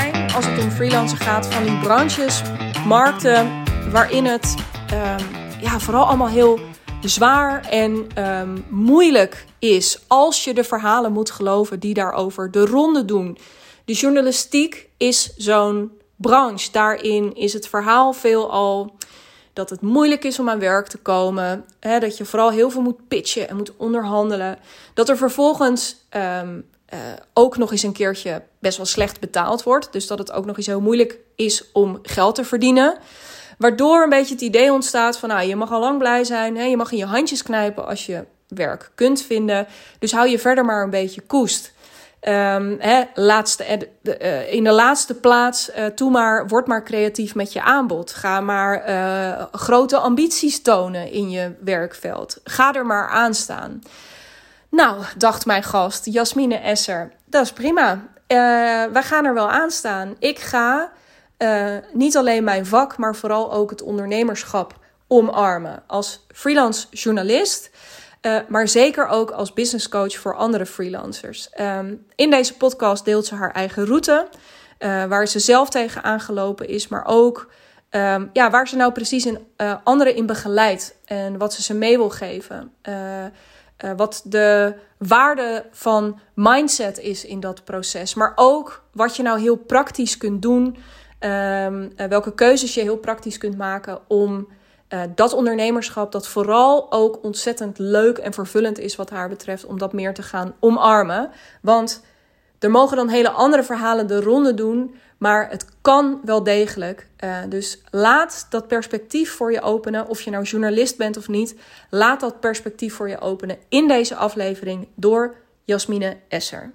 zijn als het om freelancen gaat van die branches, markten waarin het ehm, ja, vooral allemaal heel zwaar en ehm, moeilijk is als je de verhalen moet geloven die daarover de ronde doen. De journalistiek is zo'n branche. Daarin is het verhaal veelal dat het moeilijk is om aan werk te komen. Hè, dat je vooral heel veel moet pitchen en moet onderhandelen. Dat er vervolgens ehm, eh, ook nog eens een keertje best wel slecht betaald wordt. Dus dat het ook nog eens heel moeilijk is om geld te verdienen. Waardoor een beetje het idee ontstaat van, nou, je mag al lang blij zijn. Hè? Je mag in je handjes knijpen als je werk kunt vinden. Dus hou je verder maar een beetje koest. Um, hè, laatste, uh, in de laatste plaats, uh, toe maar, word maar creatief met je aanbod. Ga maar grote ambities tonen in je werkveld. Ga er maar aan staan. Nou, dacht mijn gast, Jasmine Esser, dat is prima. wij gaan er wel aan staan. Ik ga niet alleen mijn vak, maar vooral ook het ondernemerschap omarmen. Als freelance journalist uh, maar zeker ook als business coach voor andere freelancers. Um, in deze podcast deelt ze haar eigen route, uh, waar ze zelf tegen aangelopen is, maar ook um, ja, waar ze nou precies in, uh, anderen in begeleidt en wat ze ze mee wil geven. Wat de waarde van mindset is in dat proces, maar ook wat je nou heel praktisch kunt doen. Um, welke keuzes je heel praktisch kunt maken om uh, dat ondernemerschap, dat vooral ook ontzettend leuk en vervullend is wat haar betreft, om dat meer te gaan omarmen. Want er mogen dan hele andere verhalen de ronde doen, maar het kan wel degelijk. Uh, dus laat dat perspectief voor je openen, of je nou journalist bent of niet. Laat dat perspectief voor je openen in deze aflevering door Jasmine Esser.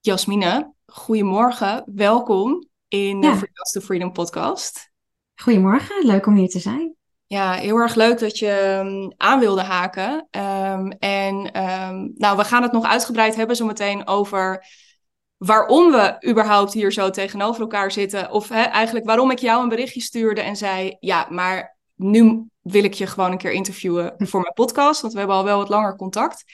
Jasmine, goedemorgen, welkom in de Freelance to Freedom podcast. Goedemorgen, leuk om hier te zijn. Ja, heel erg leuk dat je ehm, aan wilde haken. Um, en um, nou, we gaan het nog uitgebreid hebben zometeen over waarom we überhaupt hier zo tegenover elkaar zitten. Of hè, eigenlijk waarom ik jou een berichtje stuurde en zei: Ja, maar nu wil ik je gewoon een keer interviewen voor mijn podcast. Want we hebben al wel wat langer contact.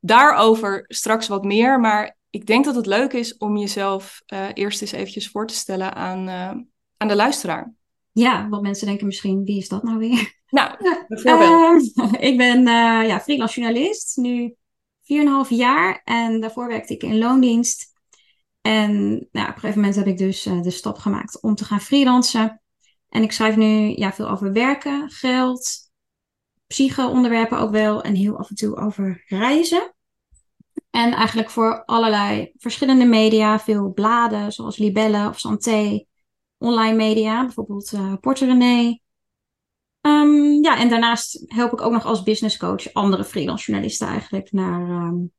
Daarover straks wat meer. Maar ik denk dat het leuk is om jezelf uh, eerst eens eventjes voor te stellen aan, uh, aan de luisteraar. Ja, want mensen denken misschien, wie is dat nou weer? Nou, bijvoorbeeld. Uh, ik ben ja, freelance journalist, nu 4,5 jaar. En daarvoor werkte ik in loondienst. En nou, op een gegeven moment heb ik dus uh, de stap gemaakt om te gaan freelancen. En ik schrijf nu ja, veel over werken, geld, psycho-onderwerpen ook wel. En heel af en toe over reizen. En eigenlijk voor allerlei verschillende media, veel bladen zoals Libelle of Santé online media, bijvoorbeeld uh, Porter René. Um, ja, en daarnaast help ik ook nog als business coach andere freelance journalisten eigenlijk naar um,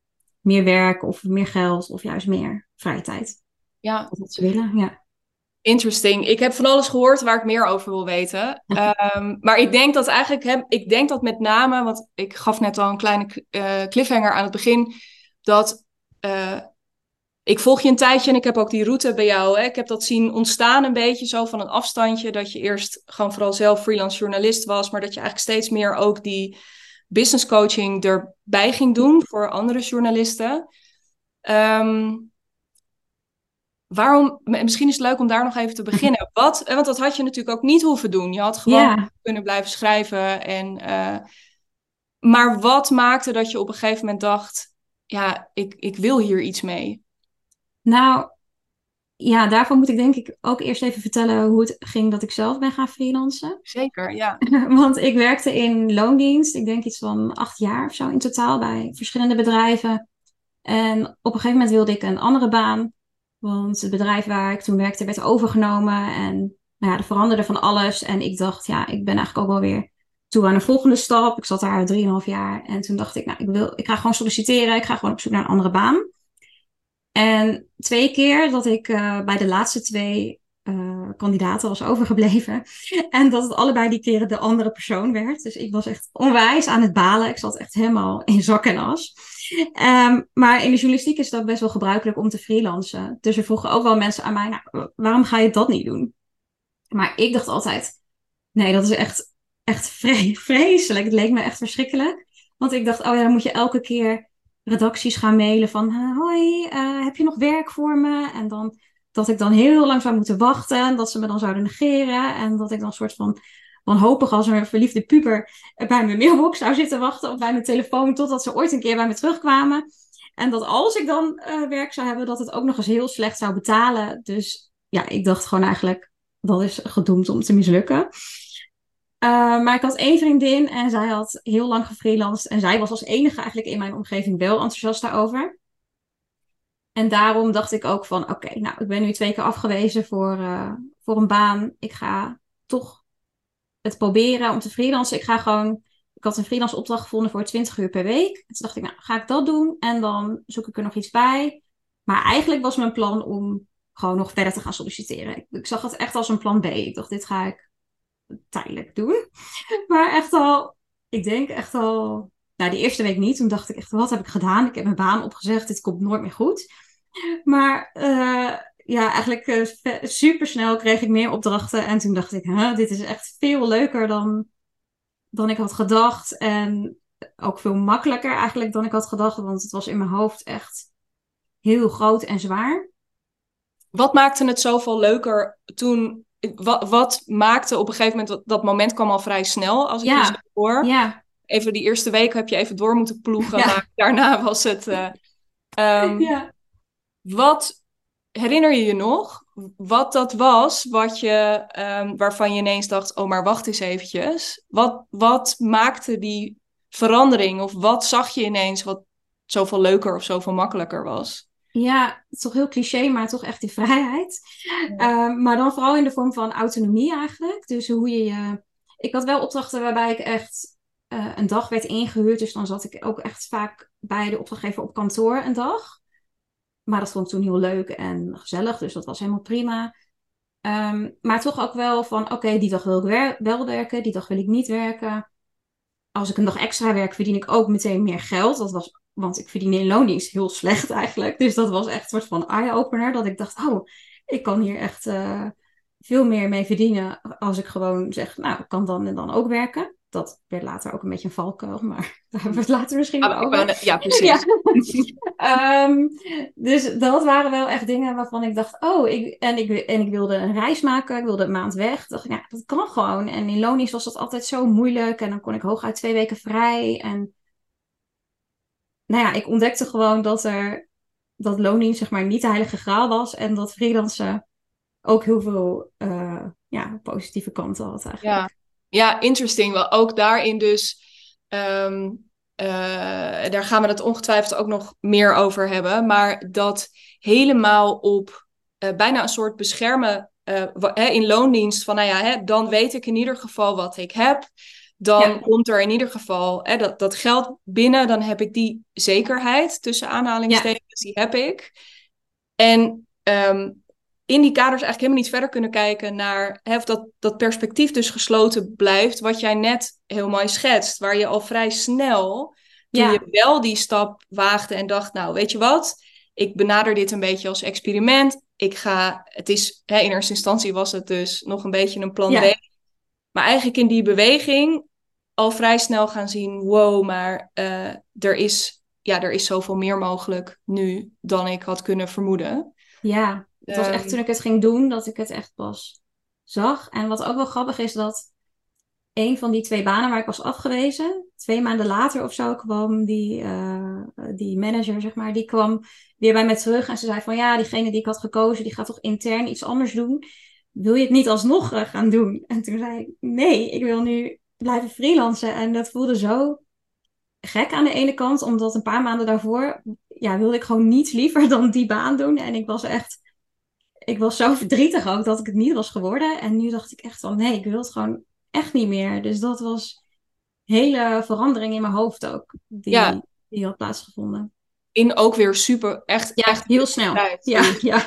meer werk of meer geld of juist meer vrije tijd. Ja. Wat ze willen, ja. Interesting. Ik heb van alles gehoord waar ik meer over wil weten. um, maar ik denk dat eigenlijk, heb, ik denk dat met name, want ik gaf net al een kleine uh, cliffhanger aan het begin, dat uh, ik volg je een tijdje en ik heb ook die route bij jou. Hè. Ik heb dat zien ontstaan een beetje zo van een afstandje. Dat je eerst gewoon vooral zelf freelance journalist was. Maar dat je eigenlijk steeds meer ook die business coaching erbij ging doen voor andere journalisten. Um, waarom, misschien is het leuk om daar nog even te beginnen. Wat, want dat had je natuurlijk ook niet hoeven doen. Je had gewoon yeah. kunnen blijven schrijven. En, uh, maar wat maakte dat je op een gegeven moment dacht: ja, ik, ik wil hier iets mee? Nou, ja, daarvoor moet ik denk ik ook eerst even vertellen hoe het ging dat ik zelf ben gaan freelancen. Zeker, ja. Want ik werkte in loondienst, ik denk iets van acht jaar of zo in totaal bij verschillende bedrijven. En op een gegeven moment wilde ik een andere baan, want het bedrijf waar ik toen werkte werd overgenomen en nou ja, er veranderde van alles. En ik dacht, ja, ik ben eigenlijk ook wel weer toe aan een volgende stap. Ik zat daar drieënhalf jaar en toen dacht ik, nou, ik, wil, ik ga gewoon solliciteren, ik ga gewoon op zoek naar een andere baan. En twee keer dat ik uh, bij de laatste twee uh, kandidaten was overgebleven. En dat het allebei die keren de andere persoon werd. Dus ik was echt onwijs aan het balen. Ik zat echt helemaal in zak en as. Um, maar in de journalistiek is dat best wel gebruikelijk om te freelancen. Dus er vroegen ook wel mensen aan mij, nou, waarom ga je dat niet doen? Maar ik dacht altijd, nee, dat is echt, echt vre vreselijk. Het leek me echt verschrikkelijk. Want ik dacht, oh ja, dan moet je elke keer redacties gaan mailen van hoi, uh, heb je nog werk voor me? En dan dat ik dan heel lang zou moeten wachten. En dat ze me dan zouden negeren. En dat ik dan een soort van wanhopig als een verliefde puber bij mijn mailbox zou zitten wachten. Of bij mijn telefoon. Totdat ze ooit een keer bij me terugkwamen. En dat als ik dan uh, werk zou hebben, dat het ook nog eens heel slecht zou betalen. Dus ja, ik dacht gewoon eigenlijk, dat is gedoemd om te mislukken. Uh, maar ik had één vriendin en zij had heel lang gefreelanced. En zij was als enige eigenlijk in mijn omgeving wel enthousiast daarover. En daarom dacht ik ook van, oké, nou, ik ben nu twee keer afgewezen voor, uh, voor een baan. Ik ga toch het proberen om te freelancen. Ik ga gewoon, ik had een freelance opdracht gevonden voor 20 uur per week. En toen dacht ik, nou, ga ik dat doen en dan zoek ik er nog iets bij. Maar eigenlijk was mijn plan om gewoon nog verder te gaan solliciteren. Ik, ik zag het echt als een plan B. Ik dacht, dit ga ik tijdelijk doen. Maar echt al, ik denk echt al, nou die eerste week niet. Toen dacht ik echt, wat heb ik gedaan? Ik heb mijn baan opgezegd, dit komt nooit meer goed. Maar uh, ja, eigenlijk uh, super snel kreeg ik meer opdrachten. En toen dacht ik, huh, dit is echt veel leuker dan, dan ik had gedacht. En ook veel makkelijker eigenlijk dan ik had gedacht. Want het was in mijn hoofd echt heel groot en zwaar. Wat maakte het zoveel leuker toen wat, wat, maakte op een gegeven moment, dat, moment kwam al vrij snel, als ik ja. je hoor. Ja. Even die eerste week heb je even door moeten ploegen, maar daarna was het... Uh, um, ja. Wat herinner je je nog wat dat was, wat je, um, waarvan je ineens dacht, oh maar wacht eens eventjes. Wat, wat maakte die verandering of wat zag je ineens wat zoveel leuker of zoveel makkelijker was? Ja, het is toch heel cliché, maar toch echt die vrijheid. Ehm, maar dan vooral in de vorm van autonomie eigenlijk. Dus hoe je je... Ik had wel opdrachten waarbij ik echt uh, een dag werd ingehuurd. Dus dan zat ik ook echt vaak bij de opdrachtgever op kantoor een dag. Maar dat vond ik toen heel leuk en gezellig. Dus dat was helemaal prima. Um, maar toch ook wel van, oké, die dag wil ik wer wel werken. Die dag wil ik niet werken. Als ik een dag extra werk, verdien ik ook meteen meer geld. Dat was want ik verdien in loondienst heel slecht eigenlijk. Dus dat was echt een soort van eye-opener. Dat ik dacht, oh, ik kan hier echt uh, veel meer mee verdienen. Als ik gewoon zeg, nou, ik kan dan en dan ook werken. Dat werd later ook een beetje een valkuil, maar daar hebben we het later misschien ah, over. ja, precies. Ja. um, dus dat waren wel echt dingen waarvan ik dacht, oh, ik, en, ik, en ik wilde een reis maken, ik wilde een maand weg. dacht ja, dat kan gewoon. En in loondienst was dat altijd zo moeilijk. En dan kon ik hooguit twee weken vrij. En nou ja, ik ontdekte gewoon dat er dat loning zeg maar niet de heilige graal was en dat freelancen ook heel veel uh, ja, positieve kanten had eigenlijk. Ja, ja interesting. Wel ook daarin dus, um, uh, daar gaan we het ongetwijfeld ook nog meer over hebben, maar dat helemaal op uh, bijna een soort beschermen in loondienst van, nou ja, hè, dan weet ik in ieder geval wat ik heb dan komt er in ieder geval hè, dat, dat geld binnen. Dan heb ik die zekerheid tussen aanhalingstekens, die heb ik. En ehm, in die kaders eigenlijk helemaal niet verder kunnen kijken naar hè, of dat, dat perspectief dus gesloten blijft, wat jij net heel mooi schetst, waar je al vrij snel, toen je wel die stap waagde en dacht, nou weet je wat, ik benader dit een beetje als experiment. Ik ga, het is, hè, in eerste instantie was het dus nog een beetje een plan B. Maar eigenlijk in die beweging al vrij snel gaan zien: wow, maar uh, er, is, ja, er is zoveel meer mogelijk nu dan ik had kunnen vermoeden. Ja, het was echt ehm, toen ik het ging doen dat ik het echt pas zag. En wat ook wel grappig is, dat een van die twee banen waar ik was afgewezen, twee maanden later of zo, kwam die, uh, die manager, zeg maar, die kwam weer bij mij terug en ze zei van ja, diegene die ik had gekozen, die gaat toch intern iets anders doen. Wil je het niet alsnog uh, gaan doen? En toen zei ik, nee, ik wil nu blijven freelancen. En dat voelde zo gek aan de ene kant, omdat een paar maanden daarvoor ja, wilde ik gewoon niets liever dan die baan doen. En ik was echt, ik was zo verdrietig ook dat ik het niet was geworden. En nu dacht ik echt van nee, ik wil het gewoon echt niet meer. Dus dat was hele verandering in mijn hoofd ook, die, ja. die had plaatsgevonden. In ook weer super, echt, ja, echt heel snel. Ja, ja. ja.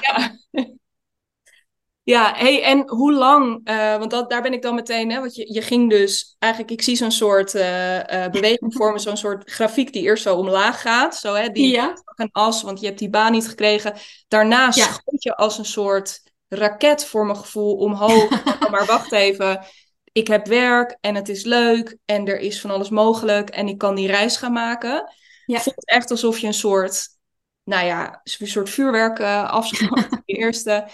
Ja, hey, en hoe lang, uh, want dat, daar ben ik dan meteen, hè, want je, je ging dus eigenlijk, ik zie zo'n soort uh, uh, beweging vormen, zo'n soort grafiek die eerst zo omlaag gaat, zo hè, die ja. een as, want je hebt die baan niet gekregen. Daarna ja. schoot je als een soort raket voor mijn gevoel omhoog, maar wacht even, ik heb werk en het is leuk en er is van alles mogelijk en ik kan die reis gaan maken. Ja. Het voelt echt alsof je een soort nou ja, een soort vuurwerk uh, afschoten. de eerste.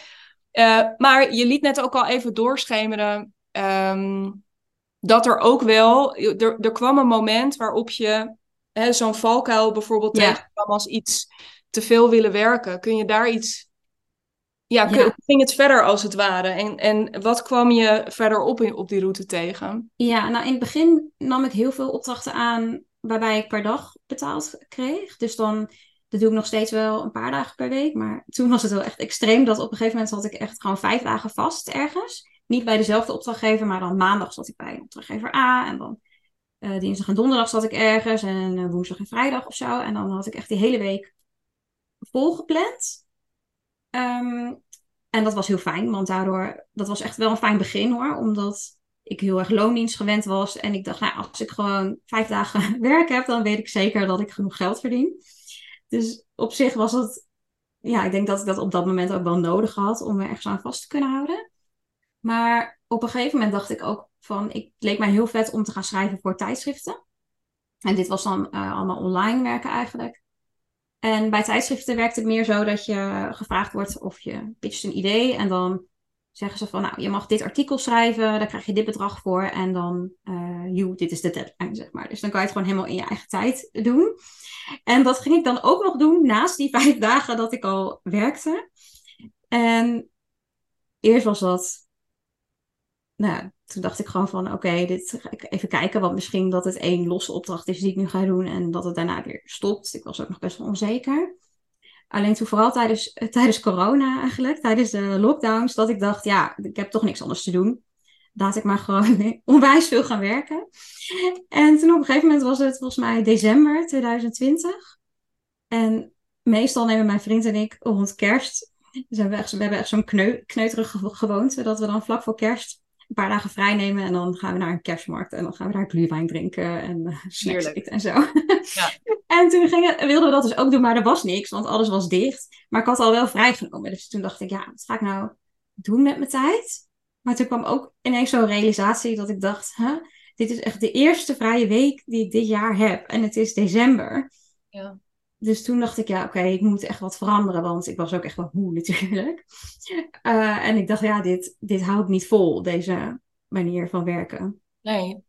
Uh, maar je liet net ook al even doorschemeren um, dat er ook wel, er, er kwam een moment waarop je zo'n valkuil bijvoorbeeld ja. tegenkwam als iets te veel willen werken. Kun je daar iets ja, ging het verder als het ware? En, en wat kwam je verder op, in, op die route tegen? Ja, nou in het begin nam ik heel veel opdrachten aan waarbij ik per dag betaald kreeg. Dus dan, dat doe ik nog steeds wel een paar dagen per week. Maar toen was het wel echt extreem dat op een gegeven moment had ik echt gewoon vijf dagen vast ergens. Niet bij dezelfde opdrachtgever, maar dan maandag zat ik bij opdrachtgever A. En dan uh, dinsdag en donderdag zat ik ergens. En uh, woensdag en vrijdag of zo. En dan had ik echt die hele week volgepland. Um, en dat was heel fijn, want daardoor, dat was echt wel een fijn begin hoor. Omdat ik heel erg loondienst gewend was. En ik dacht, nou, als ik gewoon vijf dagen werk heb, dan weet ik zeker dat ik genoeg geld verdien. Dus op zich was het, ja, ik denk dat ik dat op dat moment ook wel nodig had om er ergens aan vast te kunnen houden. Maar op een gegeven moment dacht ik ook van, ik, het leek mij heel vet om te gaan schrijven voor tijdschriften. En dit was dan uh, allemaal online werken eigenlijk. En bij tijdschriften werkt het meer zo dat je gevraagd wordt of je pitcht een idee. En dan zeggen ze van, nou, je mag dit artikel schrijven, daar krijg je dit bedrag voor. En dan, you, dit is de deadline, zeg maar. Dus dan kan je het gewoon helemaal in je eigen tijd doen. En dat ging ik dan ook nog doen naast die vijf dagen dat ik al werkte. En eerst was dat nou, toen dacht ik gewoon van oké, dit ga ik even kijken. Want misschien dat het één losse opdracht is die ik nu ga doen en dat het daarna weer stopt. Ik was ook nog best wel onzeker. Alleen toen vooral tijdens, eh, tijdens corona eigenlijk, tijdens de lockdowns, dat ik dacht, ja, ik heb toch niks anders te doen. Laat ik maar gewoon onwijs veel gaan werken. En toen op een gegeven moment was het volgens mij december 2020. En meestal nemen mijn vriend en ik rond kerst. Dus we hebben echt, zo'n kneu, kneuterige gewoonte. Dat we dan vlak voor kerst een paar dagen vrij nemen en dan gaan we naar een kerstmarkt en dan gaan we daar glühwein drinken en uh, snacks eten en zo. Ja. en toen gingen, wilden we dat dus ook doen, maar er was niks, want alles was dicht. Maar ik had al wel vrijgenomen, dus toen dacht ik, ja, wat ga ik nou doen met mijn tijd? Maar toen kwam ook ineens zo'n realisatie dat ik dacht, huh, dit is echt de eerste vrije week die ik dit jaar heb en het is december. Ja dus toen dacht ik, ja, oké, ik moet echt wat veranderen, want ik was ook echt wel moe natuurlijk. Uh, en ik dacht, ja, dit, dit hou ik niet vol, deze manier van werken. Nee.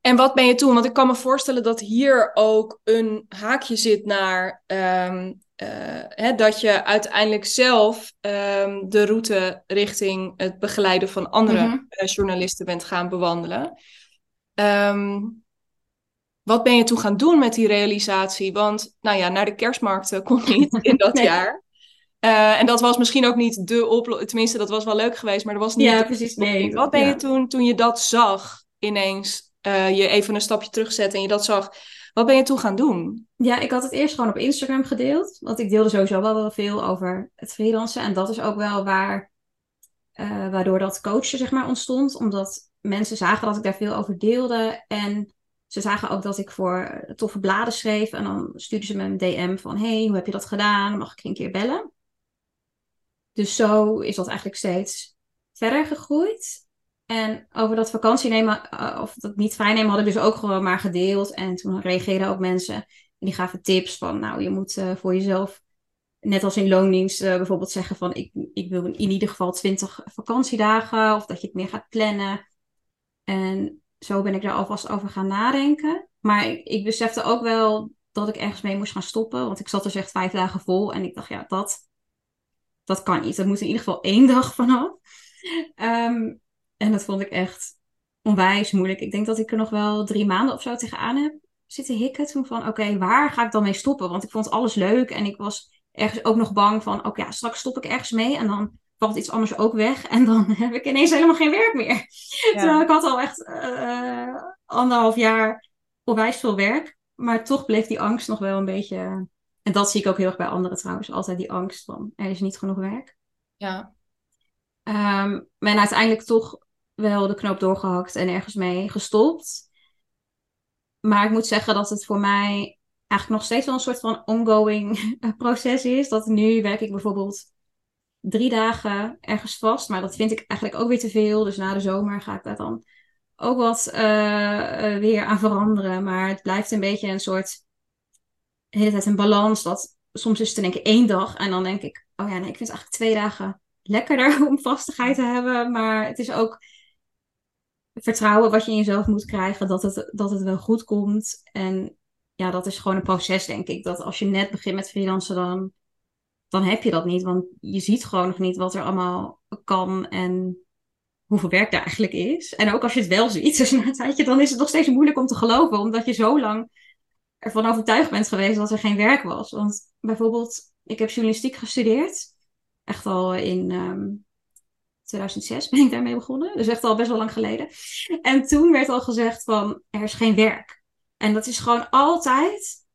En wat ben je toen? Want ik kan me voorstellen dat hier ook een haakje zit naar um, uh, hè, dat je uiteindelijk zelf um, de route richting het begeleiden van andere mm -hmm. journalisten bent gaan bewandelen. Um, wat ben je toen gaan doen met die realisatie? Want, nou ja, naar de kerstmarkten kon niet in dat jaar. Uh, en dat was misschien ook niet de oplossing. Tenminste, dat was wel leuk geweest, maar dat was niet. Ja, precies. Nee. Wat ben je toen, toen je dat zag, ineens uh, je even een stapje terugzet en je dat zag? Wat ben je toen gaan doen? Ja, ik had het eerst gewoon op Instagram gedeeld. Want ik deelde sowieso wel, wel veel over het freelancen. En dat is ook wel waar, uh, waardoor dat coachen zeg maar ontstond. Omdat mensen zagen dat ik daar veel over deelde. En ze zagen ook dat ik voor toffe bladen schreef. En dan stuurden ze me een DM van: Hey, hoe heb je dat gedaan? Mag ik een keer bellen? Dus zo is dat eigenlijk steeds verder gegroeid. En over dat vakantie nemen, eh, of dat niet vrijnemen, had ik dus ook gewoon maar gedeeld. En toen reageerden ook mensen en die gaven tips van: Nou, je moet uh, voor jezelf, net als in loondienst, bijvoorbeeld zeggen: van ik, ik wil in ieder geval 20 vakantiedagen. Of dat je het meer gaat plannen. En zo ben ik daar alvast over gaan nadenken. Maar ik, ik besefte ook wel dat ik ergens mee moest gaan stoppen. Want ik zat dus echt vijf dagen vol. En ik dacht, ja, dat, dat kan niet. Dat moet in ieder geval één dag vanaf. Um, en dat vond ik echt onwijs moeilijk. Ik denk dat ik er nog wel drie maanden of zo tegenaan heb zitten hikken. Toen van, oké, waar ga ik dan mee stoppen? Want ik vond alles leuk. En ik was ergens ook nog bang van, oké, ja, straks stop ik ergens mee. En dan valt iets anders ook weg. En dan heb ik ineens helemaal geen werk meer. Terwijl ik had al echt uh, anderhalf jaar onwijs veel werk. Maar toch bleef die angst nog wel een beetje... En dat zie ik ook heel erg bij anderen trouwens. Altijd die angst van, er is niet genoeg werk. Ja. Um, en uiteindelijk toch wel de knoop doorgehakt en ergens mee gestopt. Maar ik moet zeggen dat het voor mij eigenlijk nog steeds wel een soort van ongoing proces is. Dat nu werk ik bijvoorbeeld drie dagen ergens vast. Maar dat vind ik eigenlijk ook weer te veel. Dus na de zomer ga ik daar dan ook wat uh, weer aan veranderen. Maar het blijft een beetje een soort. Hele tijd een balans. Dat soms is het in één één dag en dan denk ik, oh ja, nee, ik vind eigenlijk twee dagen lekkerder om vastigheid te hebben. Maar het is ook vertrouwen wat je in jezelf moet krijgen dat het, dat het wel goed komt. En ja, dat is gewoon een proces, denk ik. Dat als je net begint met freelancen, dan, dan heb je dat niet. Want je ziet gewoon nog niet wat er allemaal kan en hoeveel werk daar eigenlijk is. En ook als je het wel ziet, dus na een tijdje, dan is het nog steeds moeilijk om te geloven. Omdat je zo lang ervan overtuigd bent geweest dat er geen werk was. Want bijvoorbeeld, ik heb journalistiek gestudeerd. Echt al in 2006 ehm, ben ik daarmee begonnen. Dus echt al best wel lang geleden. En toen werd al gezegd van, er is geen werk. En dat is gewoon altijd...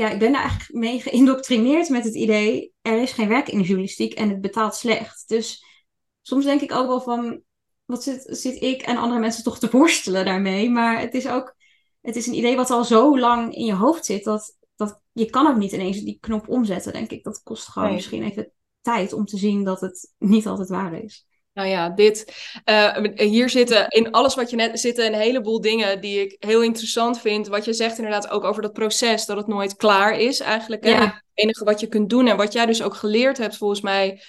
Ja, ik ben daar eigenlijk mee geïndoctrineerd met het idee... er is geen werk in de journalistiek en het betaalt slecht. Dus soms denk ik ook wel van... wat zit, zit ik en andere mensen toch te worstelen daarmee? Maar het is ook het is een idee wat al zo lang in je hoofd zit, dat, dat je kan ook niet ineens die knop omzetten, denk ik. Dat kost gewoon misschien even tijd om te zien dat het niet altijd waar is. Nou ja, dit. Uh, hier zitten in alles wat je net zitten een heleboel dingen die ik heel interessant vind. Wat je zegt inderdaad ook over dat proces, dat het nooit klaar is eigenlijk. Ja. Het enige wat je kunt doen en wat jij dus ook geleerd hebt volgens mij,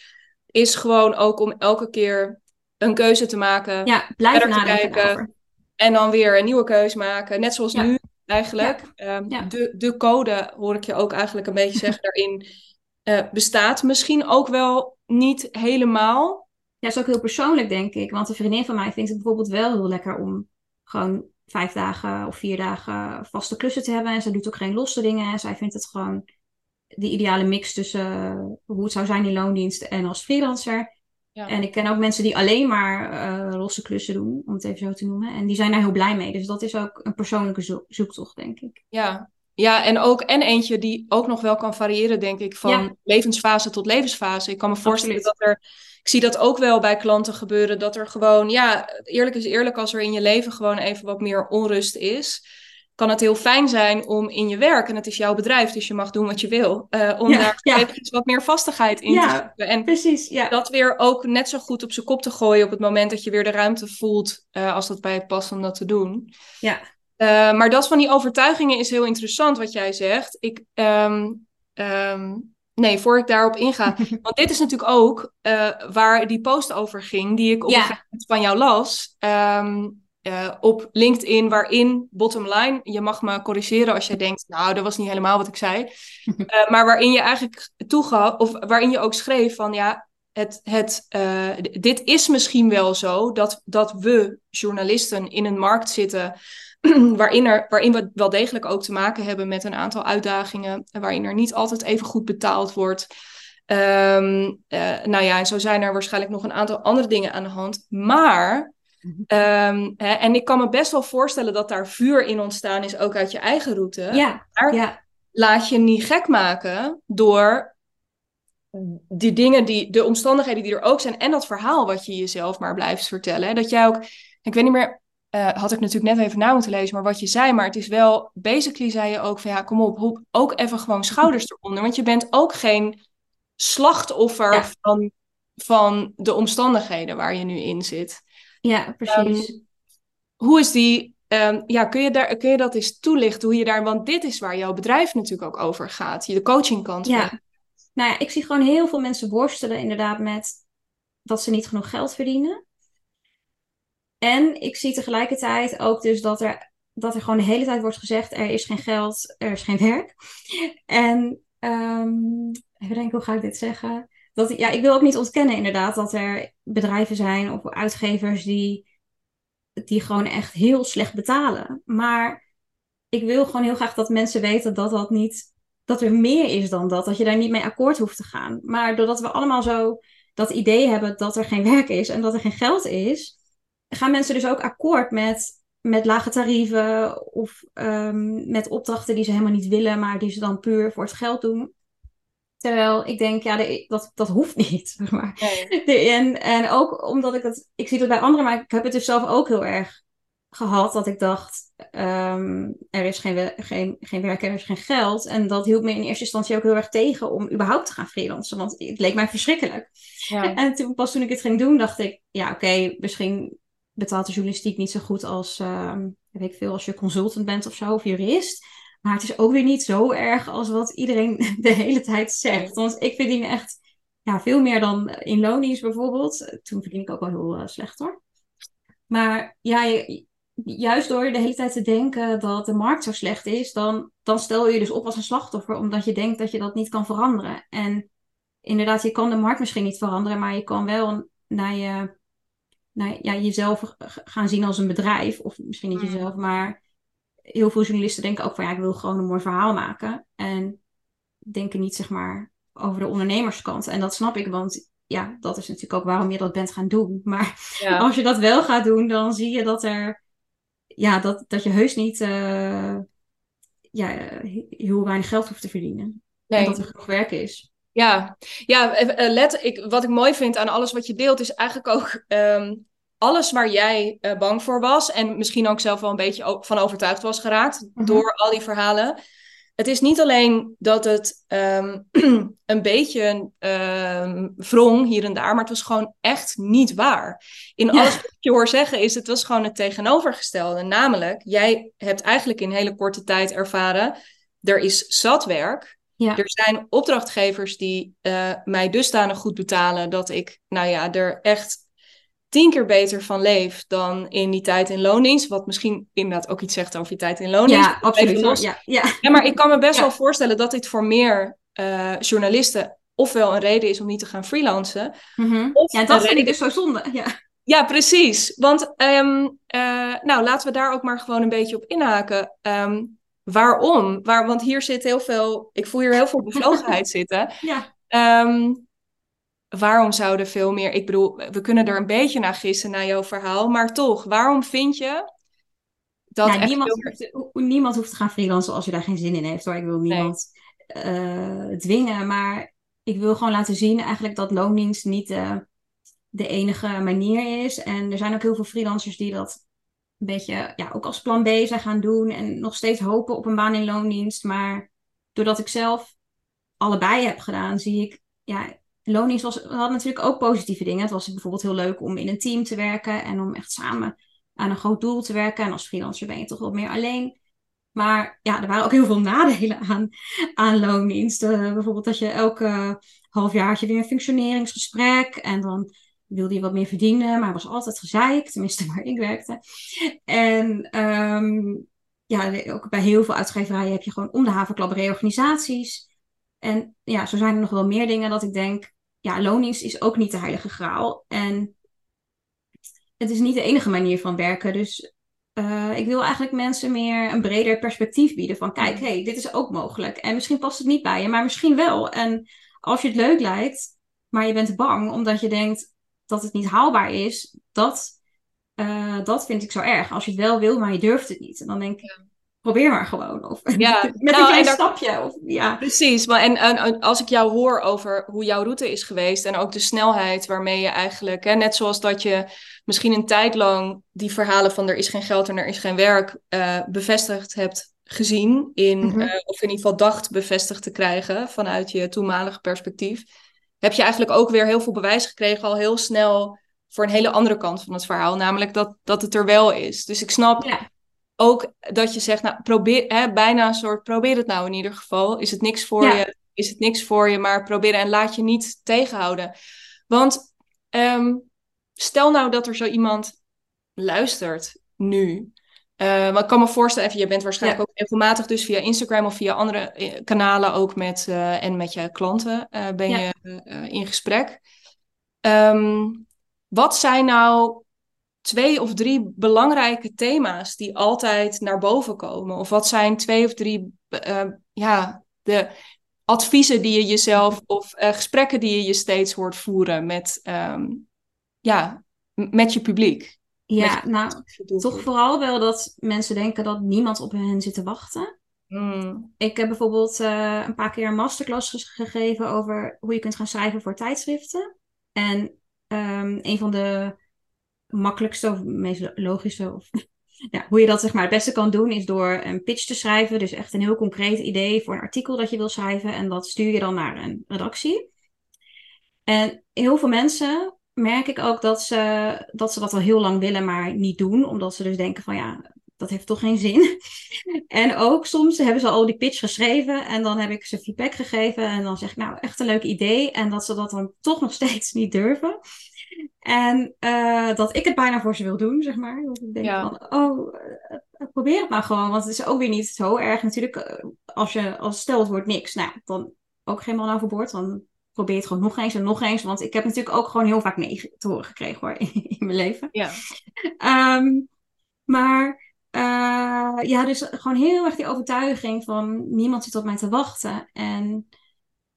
is gewoon ook om elke keer een keuze te maken. Ja, blijven nadenken. En dan weer een nieuwe keuze maken. Net zoals nu eigenlijk. Ehm, de, de code, hoor ik je ook eigenlijk een beetje zeggen, daarin uh, bestaat misschien ook wel niet helemaal. Ja, dat is ook heel persoonlijk, denk ik. Want een vriendin van mij vindt het bijvoorbeeld wel heel lekker om gewoon vijf dagen of vier dagen vaste klussen te hebben. En ze doet ook geen losse dingen. En zij vindt het gewoon de ideale mix tussen hoe het zou zijn in loondienst en als freelancer. Ja. En ik ken ook mensen die alleen maar uh, losse klussen doen, om het even zo te noemen. En die zijn daar heel blij mee. Dus dat is ook een persoonlijke zoektocht, denk ik. Ja, ja, en ook en eentje die ook nog wel kan variëren, denk ik, van levensfase tot levensfase. Ik kan me voorstellen dat er, ik zie dat ook wel bij klanten gebeuren, dat er gewoon, ja, eerlijk is eerlijk, als er in je leven gewoon even wat meer onrust is, kan het heel fijn zijn om in je werk, en het is jouw bedrijf, dus je mag doen wat je wil, uh, om daar ja. wat meer vastigheid in te zetten. En precies, ja. dat weer ook net zo goed op zijn kop te gooien op het moment dat je weer de ruimte voelt, uh, als dat bij je past om dat te doen. Ja. Uh, maar dat van die overtuigingen is heel interessant wat jij zegt. Ik, um, um, nee, voor ik daarop inga. want dit is natuurlijk ook waar die post over ging, die ik op ja. een van jou las. Um, uh, op LinkedIn, waarin, bottom line, je mag me corrigeren als jij denkt, nou, dat was niet helemaal wat ik zei. Uh, maar waarin je eigenlijk toegaf, of waarin je ook schreef van, ja, het, het, dit is misschien wel zo dat, dat we journalisten in een markt zitten waarin, er, waarin we wel degelijk ook te maken hebben met een aantal uitdagingen, waarin er niet altijd even goed betaald wordt. Um, nou ja, en zo zijn er waarschijnlijk nog een aantal andere dingen aan de hand. Maar Um, hè, en ik kan me best wel voorstellen dat daar vuur in ontstaan is, ook uit je eigen route. Ja, maar ja. laat je niet gek maken door die dingen, die, de omstandigheden die er ook zijn en dat verhaal wat je jezelf maar blijft vertellen. Dat jij ook, ik weet niet meer, uh, had ik natuurlijk net even na moeten lezen, maar wat je zei, maar het is wel, basically zei je ook van ja, kom op, hoep ook even gewoon schouders eronder, want je bent ook geen slachtoffer van, van de omstandigheden waar je nu in zit. Ja, precies. Um, hoe is die, um, ja, kun je, daar, kun je dat eens toelichten, hoe je daar, want dit is waar jouw bedrijf natuurlijk ook over gaat, je de coachingkant. Ja. Nou ja, ik zie gewoon heel veel mensen worstelen inderdaad met dat ze niet genoeg geld verdienen. En ik zie tegelijkertijd ook dus dat er, dat er gewoon de hele tijd wordt gezegd: er is geen geld, er is geen werk. En um, even denken, hoe ga ik dit zeggen? dat, ja, ik wil ook niet ontkennen inderdaad dat er bedrijven zijn of uitgevers die, die gewoon echt heel slecht betalen. Maar ik wil gewoon heel graag dat mensen weten dat dat niet, dat er meer is dan dat. Dat je daar niet mee akkoord hoeft te gaan. Maar doordat we allemaal zo dat idee hebben dat er geen werk is en dat er geen geld is, gaan mensen dus ook akkoord met, met lage tarieven of um, met opdrachten die ze helemaal niet willen, maar die ze dan puur voor het geld doen. Terwijl ik denk, ja, dat, dat hoeft niet. Zeg maar. en, en ook omdat ik het, ik zie dat bij anderen, maar ik heb het dus zelf ook heel erg gehad. Dat ik dacht, um, er is geen, geen, geen werk, er is geen geld. En dat hield me in eerste instantie ook heel erg tegen om überhaupt te gaan freelancen. Want het leek mij verschrikkelijk. Ja. En toen, pas toen ik het ging doen, dacht ik, ja, oké, okay, misschien betaalt de journalistiek niet zo goed als, um, weet ik veel, als je consultant bent of zo, of jurist. Maar het is ook weer niet zo erg als wat iedereen de hele tijd zegt. Want ik verdien echt ja, veel meer dan in lonies bijvoorbeeld. Toen verdien ik ook wel heel uh, slecht hoor. Maar ja, juist door de hele tijd te denken dat de markt zo slecht is, dan, dan stel je dus op als een slachtoffer, omdat je denkt dat je dat niet kan veranderen. En inderdaad, je kan de markt misschien niet veranderen, maar je kan wel naar, je, naar ja, jezelf gaan zien als een bedrijf. Of misschien niet mm. jezelf, maar heel veel journalisten denken ook van ja, ik wil gewoon een mooi verhaal maken. En denken niet zeg maar over de ondernemerskant. En dat snap ik, want ja, dat is natuurlijk ook waarom je dat bent gaan doen. Maar als je dat wel gaat doen, dan zie je dat er ja, dat, dat je heus niet uh, ja, heel weinig geld hoeft te verdienen. Nee. En dat er genoeg werk is. Ja, ja eh, eh, let, ik, wat ik mooi vind aan alles wat je deelt, is eigenlijk ook ehm, alles waar jij bang voor was. En misschien ook zelf wel een beetje van overtuigd was geraakt mhm. door al die verhalen het is niet alleen dat het ehm, een beetje um, wrong hier en daar, maar het was gewoon echt niet waar. In alles wat je hoor zeggen is, het was gewoon het tegenovergestelde. Namelijk, jij hebt eigenlijk in hele korte tijd ervaren, er is zat werk. Er zijn opdrachtgevers die uh, mij dusdanig goed betalen dat ik, nou ja, er echt tien keer beter van leef dan in die tijd in loondienst. Wat misschien inderdaad ook iets zegt over je tijd in loondienst. Ja, absoluut. Ja, ja. ja, maar ik kan me best wel voorstellen dat dit voor meer uh, journalisten ofwel een reden is om niet te gaan freelancen. Mm of ja, dat vind ik dus zo zonde. Ja, ja precies. Want um, uh, nou, laten we daar ook maar gewoon een beetje op inhaken. Um, waarom? Waar, want hier zit heel veel, ik voel hier heel veel bevlogenheid zitten. Ja. Um, waarom zouden veel meer. Ik bedoel, we kunnen er een beetje naar gissen naar jouw verhaal, maar toch, waarom vind je dat. Ja, niemand, hoeft, niemand hoeft te gaan freelancen als je daar geen zin in heeft hoor. Ik wil niemand uh, dwingen, maar ik wil gewoon laten zien eigenlijk dat loondienst niet uh, de enige manier is. En er zijn ook heel veel freelancers die dat een beetje ja, ook als plan B zijn gaan doen en nog steeds hopen op een baan in loondienst. Maar doordat ik zelf allebei heb gedaan, zie ik, ja, loondienst was, had natuurlijk ook positieve dingen. Het was bijvoorbeeld heel leuk om in een team te werken en om echt samen aan een groot doel te werken. En als freelancer ben je toch wat meer alleen. Maar ja, er waren ook heel veel nadelen aan, aan loondienst. Uh, bijvoorbeeld dat je elke half jaar weer een functioneringsgesprek. En dan wilde je wat meer verdienen, maar was altijd gezeik. Tenminste, waar ik werkte. En um, ja, ook bij heel veel uitgeverijen heb je gewoon om de havenklap reorganisaties. En ja, zo zijn er nog wel meer dingen dat ik denk, ja, loondienst is ook niet de heilige graal. En het is niet de enige manier van werken. Dus uh, ik wil eigenlijk mensen meer een breder perspectief bieden. Van kijk, hé, hey, dit is ook mogelijk. En misschien past het niet bij je, maar misschien wel. En als je het leuk lijkt, maar je bent bang omdat je denkt dat het niet haalbaar is, dat, uh, dat vind ik zo erg. Als je het wel wil, maar je durft het niet. En dan denk ik, probeer maar gewoon. Of ja, met een nou, klein stapje. Of, ja. Precies. Maar en, en, als ik jou hoor over hoe jouw route is geweest en ook de snelheid waarmee je eigenlijk, hè, net zoals dat je misschien een tijd lang die verhalen van er is geen geld en er is geen werk uh, bevestigd hebt gezien, in, mhm. eh, of in ieder geval dacht bevestigd te krijgen vanuit je toenmalige perspectief, heb je eigenlijk ook weer heel veel bewijs gekregen al heel snel voor een hele andere kant van het verhaal, namelijk dat, dat het er wel is. Dus ik snap ja ook dat je zegt, nou, probeer, hè, bijna een soort, probeer het nou in ieder geval. Is het niks voor je, is het niks voor je, maar probeer en laat je niet tegenhouden. Want ehm, stel nou dat er zo iemand luistert nu. Uh, ik kan me voorstellen, even, je bent waarschijnlijk ook regelmatig dus via Instagram of via andere eh, kanalen ook met, uh, en met je klanten ben je in gesprek. Um, wat zijn nou twee of drie belangrijke thema's die altijd naar boven komen? Of wat zijn twee of drie uh, ja, de adviezen die je jezelf of uh, gesprekken die je je steeds hoort voeren met, um, ja, met je publiek? Ja, nou, toch vooral wel dat mensen denken dat niemand op hen zit te wachten. Mm. Ik heb bijvoorbeeld uh, een paar keer een masterclass gegeven over hoe je kunt gaan schrijven voor tijdschriften. En um, een van de makkelijkste of meest logische of ja, hoe je dat zeg maar het beste kan doen is door een pitch te schrijven. Dus echt een heel concreet idee voor een artikel dat je wil schrijven. En dat stuur je dan naar een redactie. En heel veel mensen merk ik ook dat ze, dat ze dat al heel lang willen, maar niet doen. Omdat ze dus denken van ja, dat heeft toch geen zin. en ook soms hebben ze al die pitch geschreven en dan heb ik ze feedback gegeven en dan zeg ik nou echt een leuk idee en dat ze dat dan toch nog steeds niet durven. En uh, dat ik het bijna voor ze wil doen, zeg maar. Dat ik denk van, oh, uh, probeer het maar gewoon. Want het is ook weer niet zo erg. Natuurlijk, uh, als je, als stel het wordt niks, nou, dan ook geen man overboord. Dan probeer het gewoon nog eens en nog eens. Want ik heb natuurlijk ook gewoon heel vaak nee te horen gekregen hoor, in, in mijn leven. Ja. Um, maar ja, dus gewoon heel erg die overtuiging van niemand zit op mij te wachten. En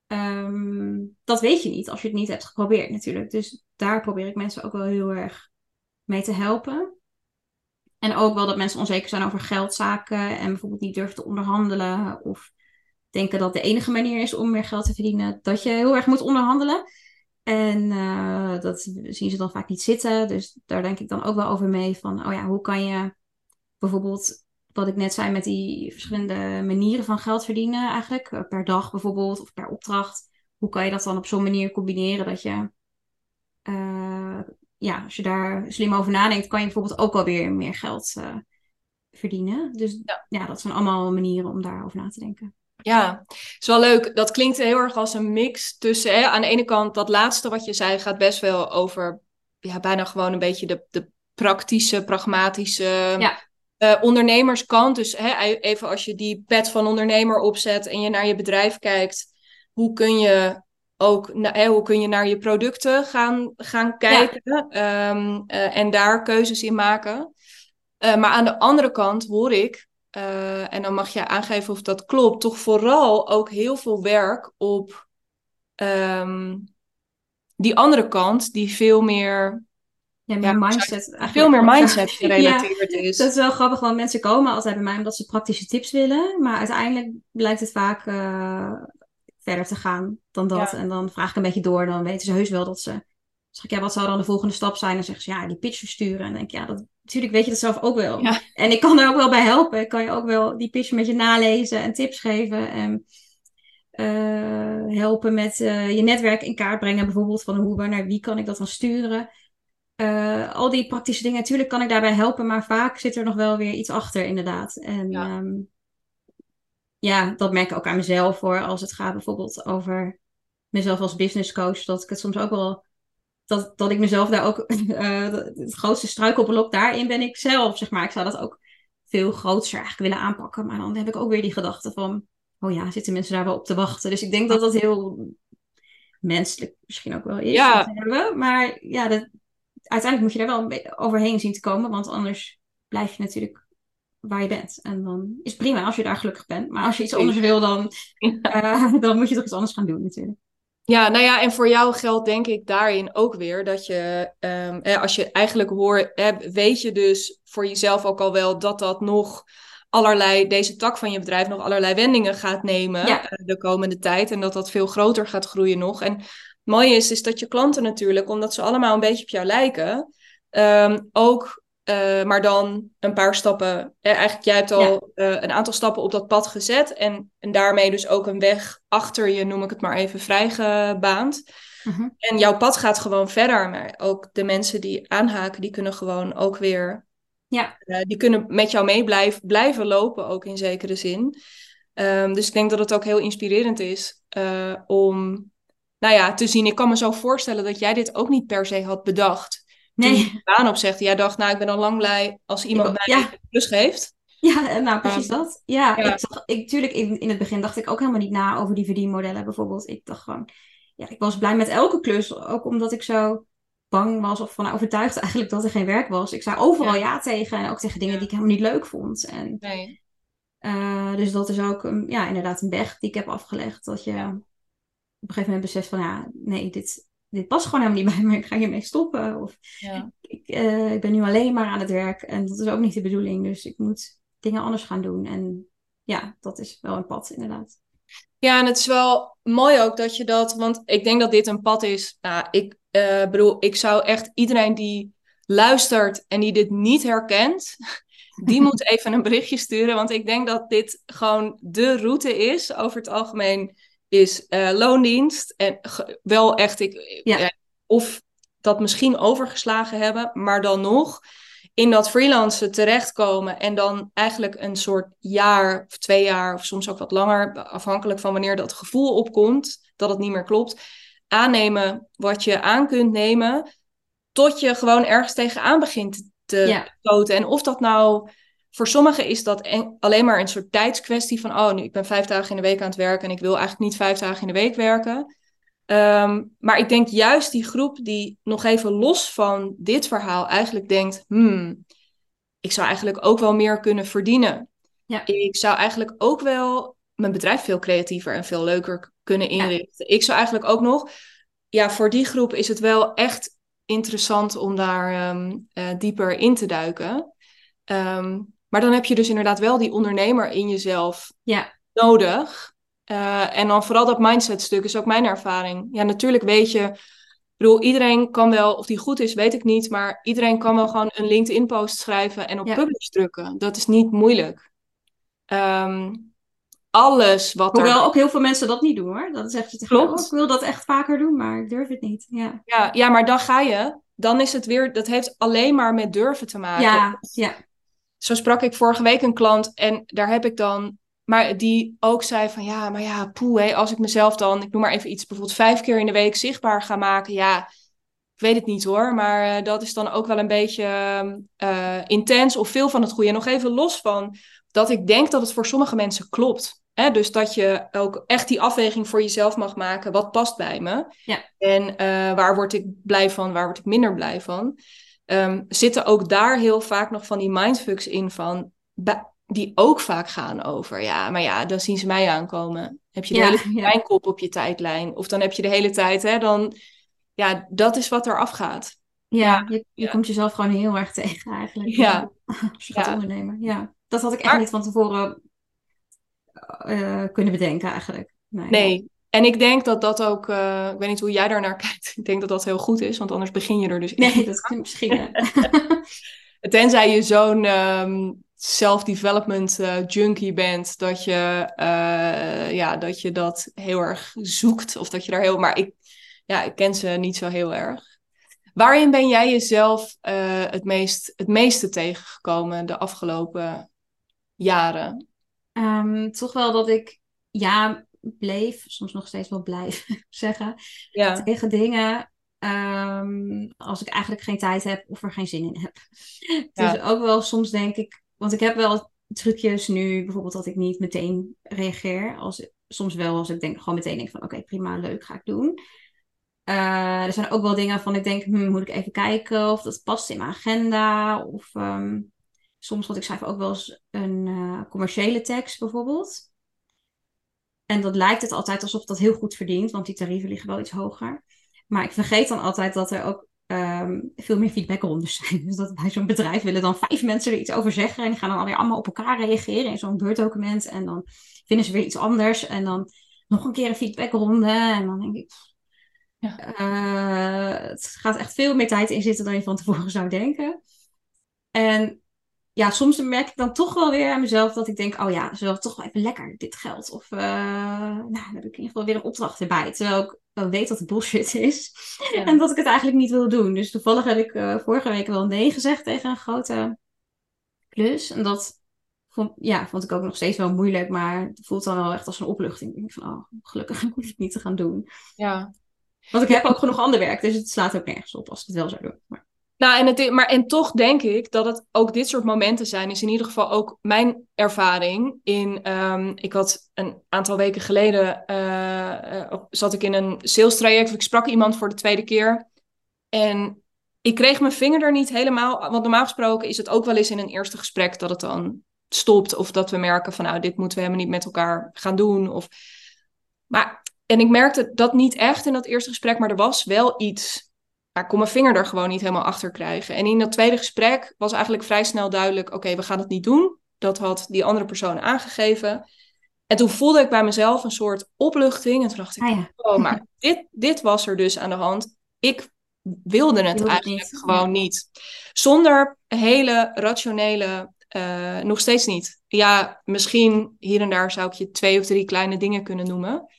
um, dat weet je niet als je het niet hebt geprobeerd natuurlijk. Dus daar probeer ik mensen ook wel heel erg mee te helpen. En ook wel dat mensen onzeker zijn over geldzaken en bijvoorbeeld niet durven te onderhandelen of denken dat de enige manier is om meer geld te verdienen, dat je heel erg moet onderhandelen. En uh, dat zien ze dan vaak niet zitten. Dus daar denk ik dan ook wel over mee van, oh ja, hoe kan je bijvoorbeeld, wat ik net zei met die verschillende manieren van geld verdienen eigenlijk, eh, per dag bijvoorbeeld of per opdracht. Hoe kan je dat dan op zo'n manier combineren dat je uh, ja, als je daar slim over nadenkt, kan je bijvoorbeeld ook alweer meer geld uh, verdienen. Dus ja. ja. dat zijn allemaal manieren om daarover na te denken. Ja, is wel leuk. Dat klinkt heel erg als een mix tussen, hè, aan de ene kant, dat laatste wat je zei, gaat best wel over, ja, bijna gewoon een beetje de, de praktische, pragmatische ja. uh, ondernemerskant. Dus hè, even als je die pet van ondernemer opzet en je naar je bedrijf kijkt, hoe kun je ook hè, hoe kun je naar je producten gaan, gaan kijken ehm, eh, en daar keuzes in maken. Uh, maar aan de andere kant hoor ik, uh, en dan mag je aangeven of dat klopt, toch vooral ook heel veel werk op um, die andere kant, die veel meer. Ja, meer mindset. Veel meer mindset gerelateerd ja, is. Dat is wel grappig, want mensen komen altijd bij mij omdat ze praktische tips willen. Maar uiteindelijk blijkt het vaak verder te gaan dan dat. En dan vraag ik een beetje door, dan weten ze heus wel dat ze. Zeg ik, ja, wat zou dan de volgende stap zijn? Dan zeggen ze, ja, die pitch versturen. En dan denk ik, ja, dat, natuurlijk weet je dat zelf ook wel. En ik kan er ook wel bij helpen. Ik kan je ook wel die pitch met je nalezen en tips geven. En uh, helpen met uh, je netwerk in kaart brengen. Bijvoorbeeld van hoe, waar, naar wie kan ik dat dan sturen. Uh, al die praktische dingen, natuurlijk kan ik daarbij helpen. Maar vaak zit er nog wel weer iets achter, inderdaad. En ja. Um, ja, dat merk ik ook aan mezelf hoor. Als het gaat bijvoorbeeld over mezelf als business coach. Dat ik het soms ook wel. Dat, dat ik mezelf daar ook. Uh, het grootste struikelblok daarin ben ik zelf. Zeg maar. Ik zou dat ook veel groter eigenlijk willen aanpakken. Maar dan heb ik ook weer die gedachte van. Oh ja, zitten mensen daar wel op te wachten? Dus ik denk dat dat heel menselijk misschien ook wel is. Ja. Maar ja, dat, uiteindelijk moet je er wel een beetje overheen zien te komen. Want anders blijf je natuurlijk waar je bent. En dan is het prima als je daar gelukkig bent. Maar als je iets anders wil, dan, uh, dan moet je toch iets anders gaan doen natuurlijk. Ja, nou ja, en voor jou geldt denk ik daarin ook weer dat je, um, eh, als je eigenlijk hoort, eh, weet je dus voor jezelf ook al wel dat dat nog allerlei, deze tak van je bedrijf nog allerlei wendingen gaat nemen ja. de komende tijd. En dat dat veel groter gaat groeien nog. En het mooie is, is dat je klanten natuurlijk, omdat ze allemaal een beetje op jou lijken, um, ook uh, maar dan een paar stappen. Eh, eigenlijk, jij hebt al ja. uh, een aantal stappen op dat pad gezet. En, en daarmee dus ook een weg achter je, noem ik het maar even, vrijgebaand. Uh -huh. En jouw pad gaat gewoon verder. Maar ook de mensen die aanhaken, die kunnen gewoon ook weer. Ja. Uh, die kunnen met jou mee blijven, blijven lopen, ook in zekere zin. Um, dus ik denk dat het ook heel inspirerend is om. Nou ja, te zien. Ik kan me zo voorstellen dat jij dit ook niet per se had bedacht nee. die baan opzegt. Jij dacht, nou, ik ben al lang blij als iemand ik, mij ja. een plus geeft. Ja, nou precies dat. Ja, ja. Ik zag, ik, tuurlijk, in, in het begin dacht ik ook helemaal niet na over die verdienmodellen bijvoorbeeld. Ik dacht gewoon, ja, ik was blij met elke klus. Ook omdat ik zo bang was of van overtuigd eigenlijk dat er geen werk was. Ik zei overal ja, ja tegen en ook tegen dingen die ik helemaal niet leuk vond. En, nee. uh, dus dat is ook ja, inderdaad een weg die ik heb afgelegd. Dat je op een gegeven moment beseft van ja, nee, dit, dit past gewoon helemaal niet bij me, ik ga hiermee stoppen. Of ja. ik, uh, ik ben nu alleen maar aan het werk en dat is ook niet de bedoeling. Dus ik moet dingen anders gaan doen. En ja, dat is wel een pad inderdaad. Ja, en het is wel mooi ook dat je dat, want ik denk dat dit een pad is. Nou, ik uh, bedoel, ik zou echt iedereen die luistert en die dit niet herkent, die moet even een berichtje sturen. Want ik denk dat dit gewoon de route is over het algemeen is uh, loondienst. En wel echt, ik, ja. of dat misschien overgeslagen hebben, maar dan nog in dat freelancen terechtkomen en dan eigenlijk een soort jaar of twee jaar of soms ook wat langer, afhankelijk van wanneer dat gevoel opkomt dat het niet meer klopt, aannemen wat je aan kunt nemen, tot je gewoon ergens tegenaan begint te Ja. stoten. En of dat nou, voor sommigen is dat en- alleen maar een soort tijdskwestie van, oh, nu ik ben vijf dagen in de week aan het werken en ik wil eigenlijk niet vijf dagen in de week werken. Ehm, maar ik denk juist die groep die nog even los van dit verhaal eigenlijk denkt, hmm, ik zou eigenlijk ook wel meer kunnen verdienen. Ja. Ik zou eigenlijk ook wel mijn bedrijf veel creatiever en veel leuker kunnen Ja. inrichten. Ik zou eigenlijk ook nog, ja, voor die groep is het wel echt interessant om daar ehm, eh, dieper in te duiken. Ehm, maar dan heb je dus inderdaad wel die ondernemer in jezelf Ja. nodig. Eh, en dan vooral dat mindset stuk is ook mijn ervaring. Ja, natuurlijk weet je, ik bedoel, iedereen kan wel, of die goed is, weet ik niet, maar iedereen kan wel gewoon een LinkedIn post schrijven en op Ja. publish drukken. Dat is niet moeilijk. Ehm, alles wat er... Hoewel ook heel veel mensen dat niet doen hoor. Dat is echt Klopt. oh, ik wil dat echt vaker doen, maar ik durf het niet. Ja, Ja, ja, maar dan ga je, dan is het weer, dat heeft alleen maar met durven te maken. ja, ja. Zo sprak ik vorige week een klant en daar heb ik dan, maar die ook zei van ja, maar ja, poeh, hé, als ik mezelf dan, ik noem maar even iets, bijvoorbeeld vijf keer in de week zichtbaar ga maken, ja, ik weet het niet hoor, maar eh, dat is dan ook wel een beetje eh, intens of veel van het goede. En nog even los van dat ik denk dat het voor sommige mensen klopt. Hè? Dus dat je ook echt die afweging voor jezelf mag maken, wat past bij me? Ja. En eh, waar word ik blij van, waar word ik minder blij van? Ehm, zitten ook daar heel vaak nog van die mindfucks in van, die ook vaak gaan over, ja, maar ja, dan zien ze mij aankomen. Heb je de Ja, hele tijd ja. mijn kop op je tijdlijn? Of dan heb je de hele tijd, hè, dan, ja, dat is wat er afgaat. Ja, je, je ja. komt jezelf gewoon heel erg tegen eigenlijk. Ja. Als je gaat Ja. ondernemen. Ja, dat had ik echt Maar- niet van tevoren eh, kunnen bedenken eigenlijk. Nee. Nee. En ik denk dat dat ook, eh, ik weet niet hoe jij daar naar kijkt, ik denk dat dat heel goed is, want anders begin je er dus echt Nee, dat kan misschien. ja. Tenzij je zo'n ehm, self-development eh, junkie bent, dat je, eh, ja, dat je dat heel erg zoekt. Of dat je daar heel. Maar ik, ja, ik ken ze niet zo heel erg. Waarin ben jij jezelf het, meest, het meeste tegengekomen de afgelopen jaren? Ehm, toch wel dat ik ja bleef, soms nog steeds wel blijf zeggen, Ja, tegen dingen ehm, als ik eigenlijk geen tijd heb of er geen zin in heb. Ja. Dus ook wel soms denk ik, want ik heb wel trucjes nu, bijvoorbeeld dat ik niet meteen reageer. Als, soms wel als ik denk, gewoon meteen denk van oké, prima, leuk, ga ik doen. Eh, er zijn ook wel dingen van ik denk, hmm, moet ik even kijken of dat past in mijn agenda. Of ehm, soms, want ik schrijf ook wel eens een eh, commerciële tekst bijvoorbeeld. En dat lijkt het altijd alsof dat heel goed verdient, want die tarieven liggen wel iets hoger. Maar ik vergeet dan altijd dat er ook ehm, veel meer feedbackrondes zijn. Dus dat bij zo'n bedrijf willen dan vijf mensen er iets over zeggen. En die gaan dan alweer allemaal op elkaar reageren in zo'n beurtdocument. En dan vinden ze weer iets anders. En dan nog een keer een feedbackronde. En dan denk ik, Ja. eh, het gaat echt veel meer tijd in zitten dan je van tevoren zou denken. En ja, soms merk ik dan toch wel weer aan mezelf dat ik denk, oh ja, is wel toch wel even lekker, dit geld. Of eh, nou, dan heb ik in ieder geval weer een opdracht erbij. Terwijl ik wel weet dat het bullshit is. Ja. En dat ik het eigenlijk niet wil doen. Dus toevallig heb ik eh, vorige week wel nee gezegd tegen een grote klus. En dat vond, ja, vond ik ook nog steeds wel moeilijk, maar het voelt dan wel echt als een opluchting. Ik denk van, oh, gelukkig hoef ik het niet te gaan doen. ja. Want ik heb ook genoeg ander werk, dus het slaat ook nergens op als ik het wel zou doen. Maar, Nou, en, het, maar, en toch denk ik dat het ook dit soort momenten zijn, is in ieder geval ook mijn ervaring. In, ehm, ik had een aantal weken geleden, eh, eh, zat ik in een sales traject, ik sprak iemand voor de tweede keer. En ik kreeg mijn vinger er niet helemaal, want normaal gesproken is het ook wel eens in een eerste gesprek dat het dan stopt. Of dat we merken van, nou, dit moeten we helemaal niet met elkaar gaan doen. Of... Maar, en ik merkte dat niet echt in dat eerste gesprek, maar er was wel iets maar ik kon mijn vinger er gewoon niet helemaal achter krijgen. En in dat tweede gesprek was eigenlijk vrij snel duidelijk: oké, we gaan het niet doen. Dat had die andere persoon aangegeven. En toen voelde ik bij mezelf een soort opluchting. En toen dacht ik: ah ja, oh, maar dit, dit was er dus aan de hand. Ik wilde het wilde eigenlijk niet, gewoon niet. Zonder hele rationele. eh, nog steeds niet. Ja, misschien hier en daar zou ik je twee of drie kleine dingen kunnen noemen.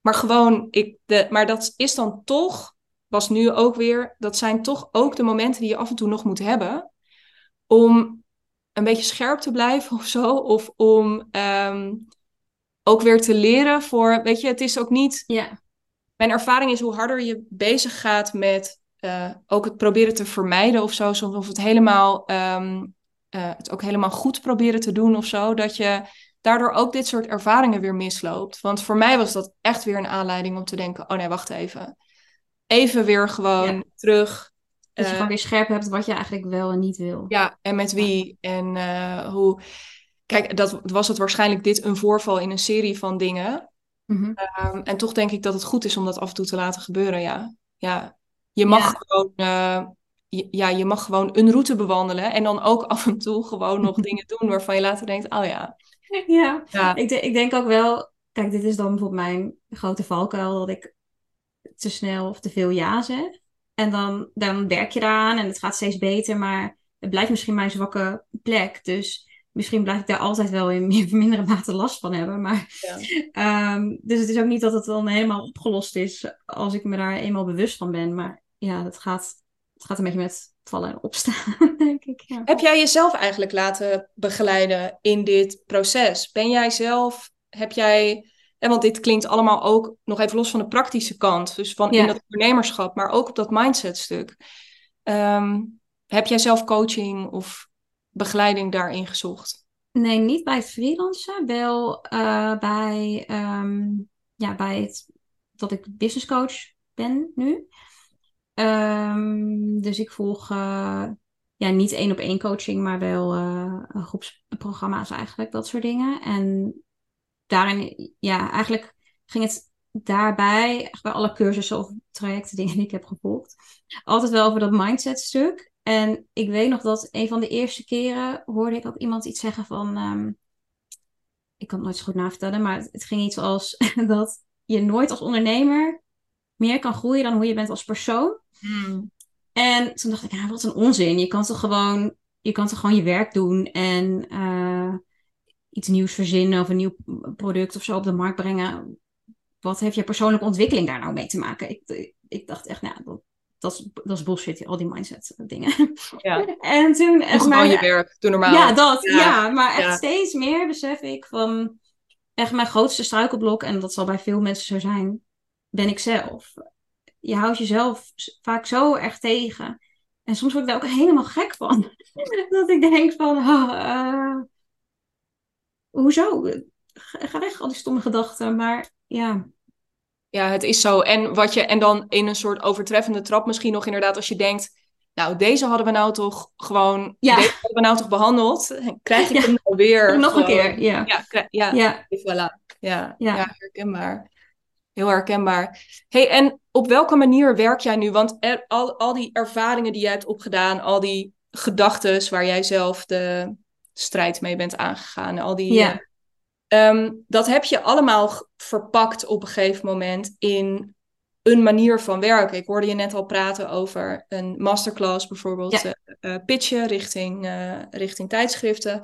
Maar gewoon, ik, de, maar dat is dan toch was nu ook weer, dat zijn toch ook de momenten die je af en toe nog moet hebben. om een beetje scherp te blijven of zo. Of om ehm, ook weer te leren voor, weet je, het is ook niet. Ja. Mijn ervaring is hoe harder je bezig gaat met uh, ook het proberen te vermijden of zo, soms of het helemaal, um, uh, het ook helemaal goed proberen te doen of zo, dat je daardoor ook dit soort ervaringen weer misloopt. Want voor mij was dat echt weer een aanleiding om te denken, oh nee, wacht even. Even weer gewoon ja. terug. Dat je uh, gewoon weer scherp hebt wat je eigenlijk wel en niet wil. Ja, en met wie en hoe. Kijk, dat was het waarschijnlijk dit een voorval in een serie van dingen. Mm -hmm. um, en toch denk ik dat het goed is om dat af en toe te laten gebeuren, ja. Ja, je mag ja. gewoon, uh, je, ja, je mag gewoon een route bewandelen en dan ook af en toe gewoon nog dingen doen waarvan je later denkt, oh ja. Ja, ja. Ik, de, ik denk ook wel, kijk, dit is dan bijvoorbeeld mijn grote valkuil, dat ik te snel of te veel ja zeg. En dan, dan werk je eraan en het gaat steeds beter, maar het blijft misschien mijn zwakke plek. Dus misschien blijf ik daar altijd wel in meer mindere mate last van hebben. Maar, ja. um, dus het is ook niet dat het dan helemaal opgelost is als ik me daar eenmaal bewust van ben. Maar ja, het gaat, het gaat een beetje met vallen en opstaan, denk ik. Ja. Heb jij jezelf eigenlijk laten begeleiden in dit proces? Ben jij zelf, heb jij... En want dit klinkt allemaal ook nog even los van de praktische kant. Dus van ja. in dat ondernemerschap, maar ook op dat mindset stuk. Um, heb jij zelf coaching of begeleiding daarin gezocht? Nee, niet bij freelancen. Wel uh, bij, um, ja, bij het dat ik business coach ben nu. Um, dus ik volg uh, ja, niet één op één coaching, maar wel uh, groepsprogramma's eigenlijk, dat soort dingen. En daarin, ja, eigenlijk ging het daarbij, bij alle cursussen of trajecten dingen die ik heb gevolgd, altijd wel over dat mindset stuk. En ik weet nog dat een van de eerste keren hoorde ik ook iemand iets zeggen van. Um, ik kan het nooit zo goed navertellen, maar het ging iets als dat je nooit als ondernemer meer kan groeien dan hoe je bent als persoon. Hmm. En toen dacht ik, ja, wat een onzin. Je kan toch gewoon je, kan toch gewoon je werk doen en uh, iets nieuws verzinnen of een nieuw product of zo op de markt brengen. Wat heeft je persoonlijke ontwikkeling daar nou mee te maken? Ik, ik dacht echt, nou, dat, dat is, dat is bullshit, al die mindset dingen. Ja. en toen... Maar, je werk, doe normaal. Ja, dat. Ja, ja maar echt ja. steeds meer besef ik van... Echt mijn grootste struikelblok, en dat zal bij veel mensen zo zijn, ben ik zelf. Je houdt jezelf vaak zo erg tegen. En soms word ik daar ook helemaal gek van. dat ik denk van... Oh, uh, hoezo? Ga weg, al die stomme gedachten. Maar ja, ja, het is zo. En, wat je, en dan in een soort overtreffende trap misschien nog inderdaad als je denkt... Nou, deze hadden we nou toch gewoon... Ja. Deze hadden we nou toch behandeld? Krijg ik ja. hem nou weer? Nog gewoon, een keer, ja. Ja, ja, ja. Voilà. Ja, ja. ja, herkenbaar. Heel herkenbaar. hey, en op welke manier werk jij nu? Want er, al, al die ervaringen die jij hebt opgedaan... al die gedachten waar jij zelf de strijd mee bent aangegaan... al die... Ja. Um, dat heb je allemaal verpakt op een gegeven moment in een manier van werken. Ik hoorde je net al praten over een masterclass bijvoorbeeld, ja. uh, pitchen richting, uh, richting tijdschriften.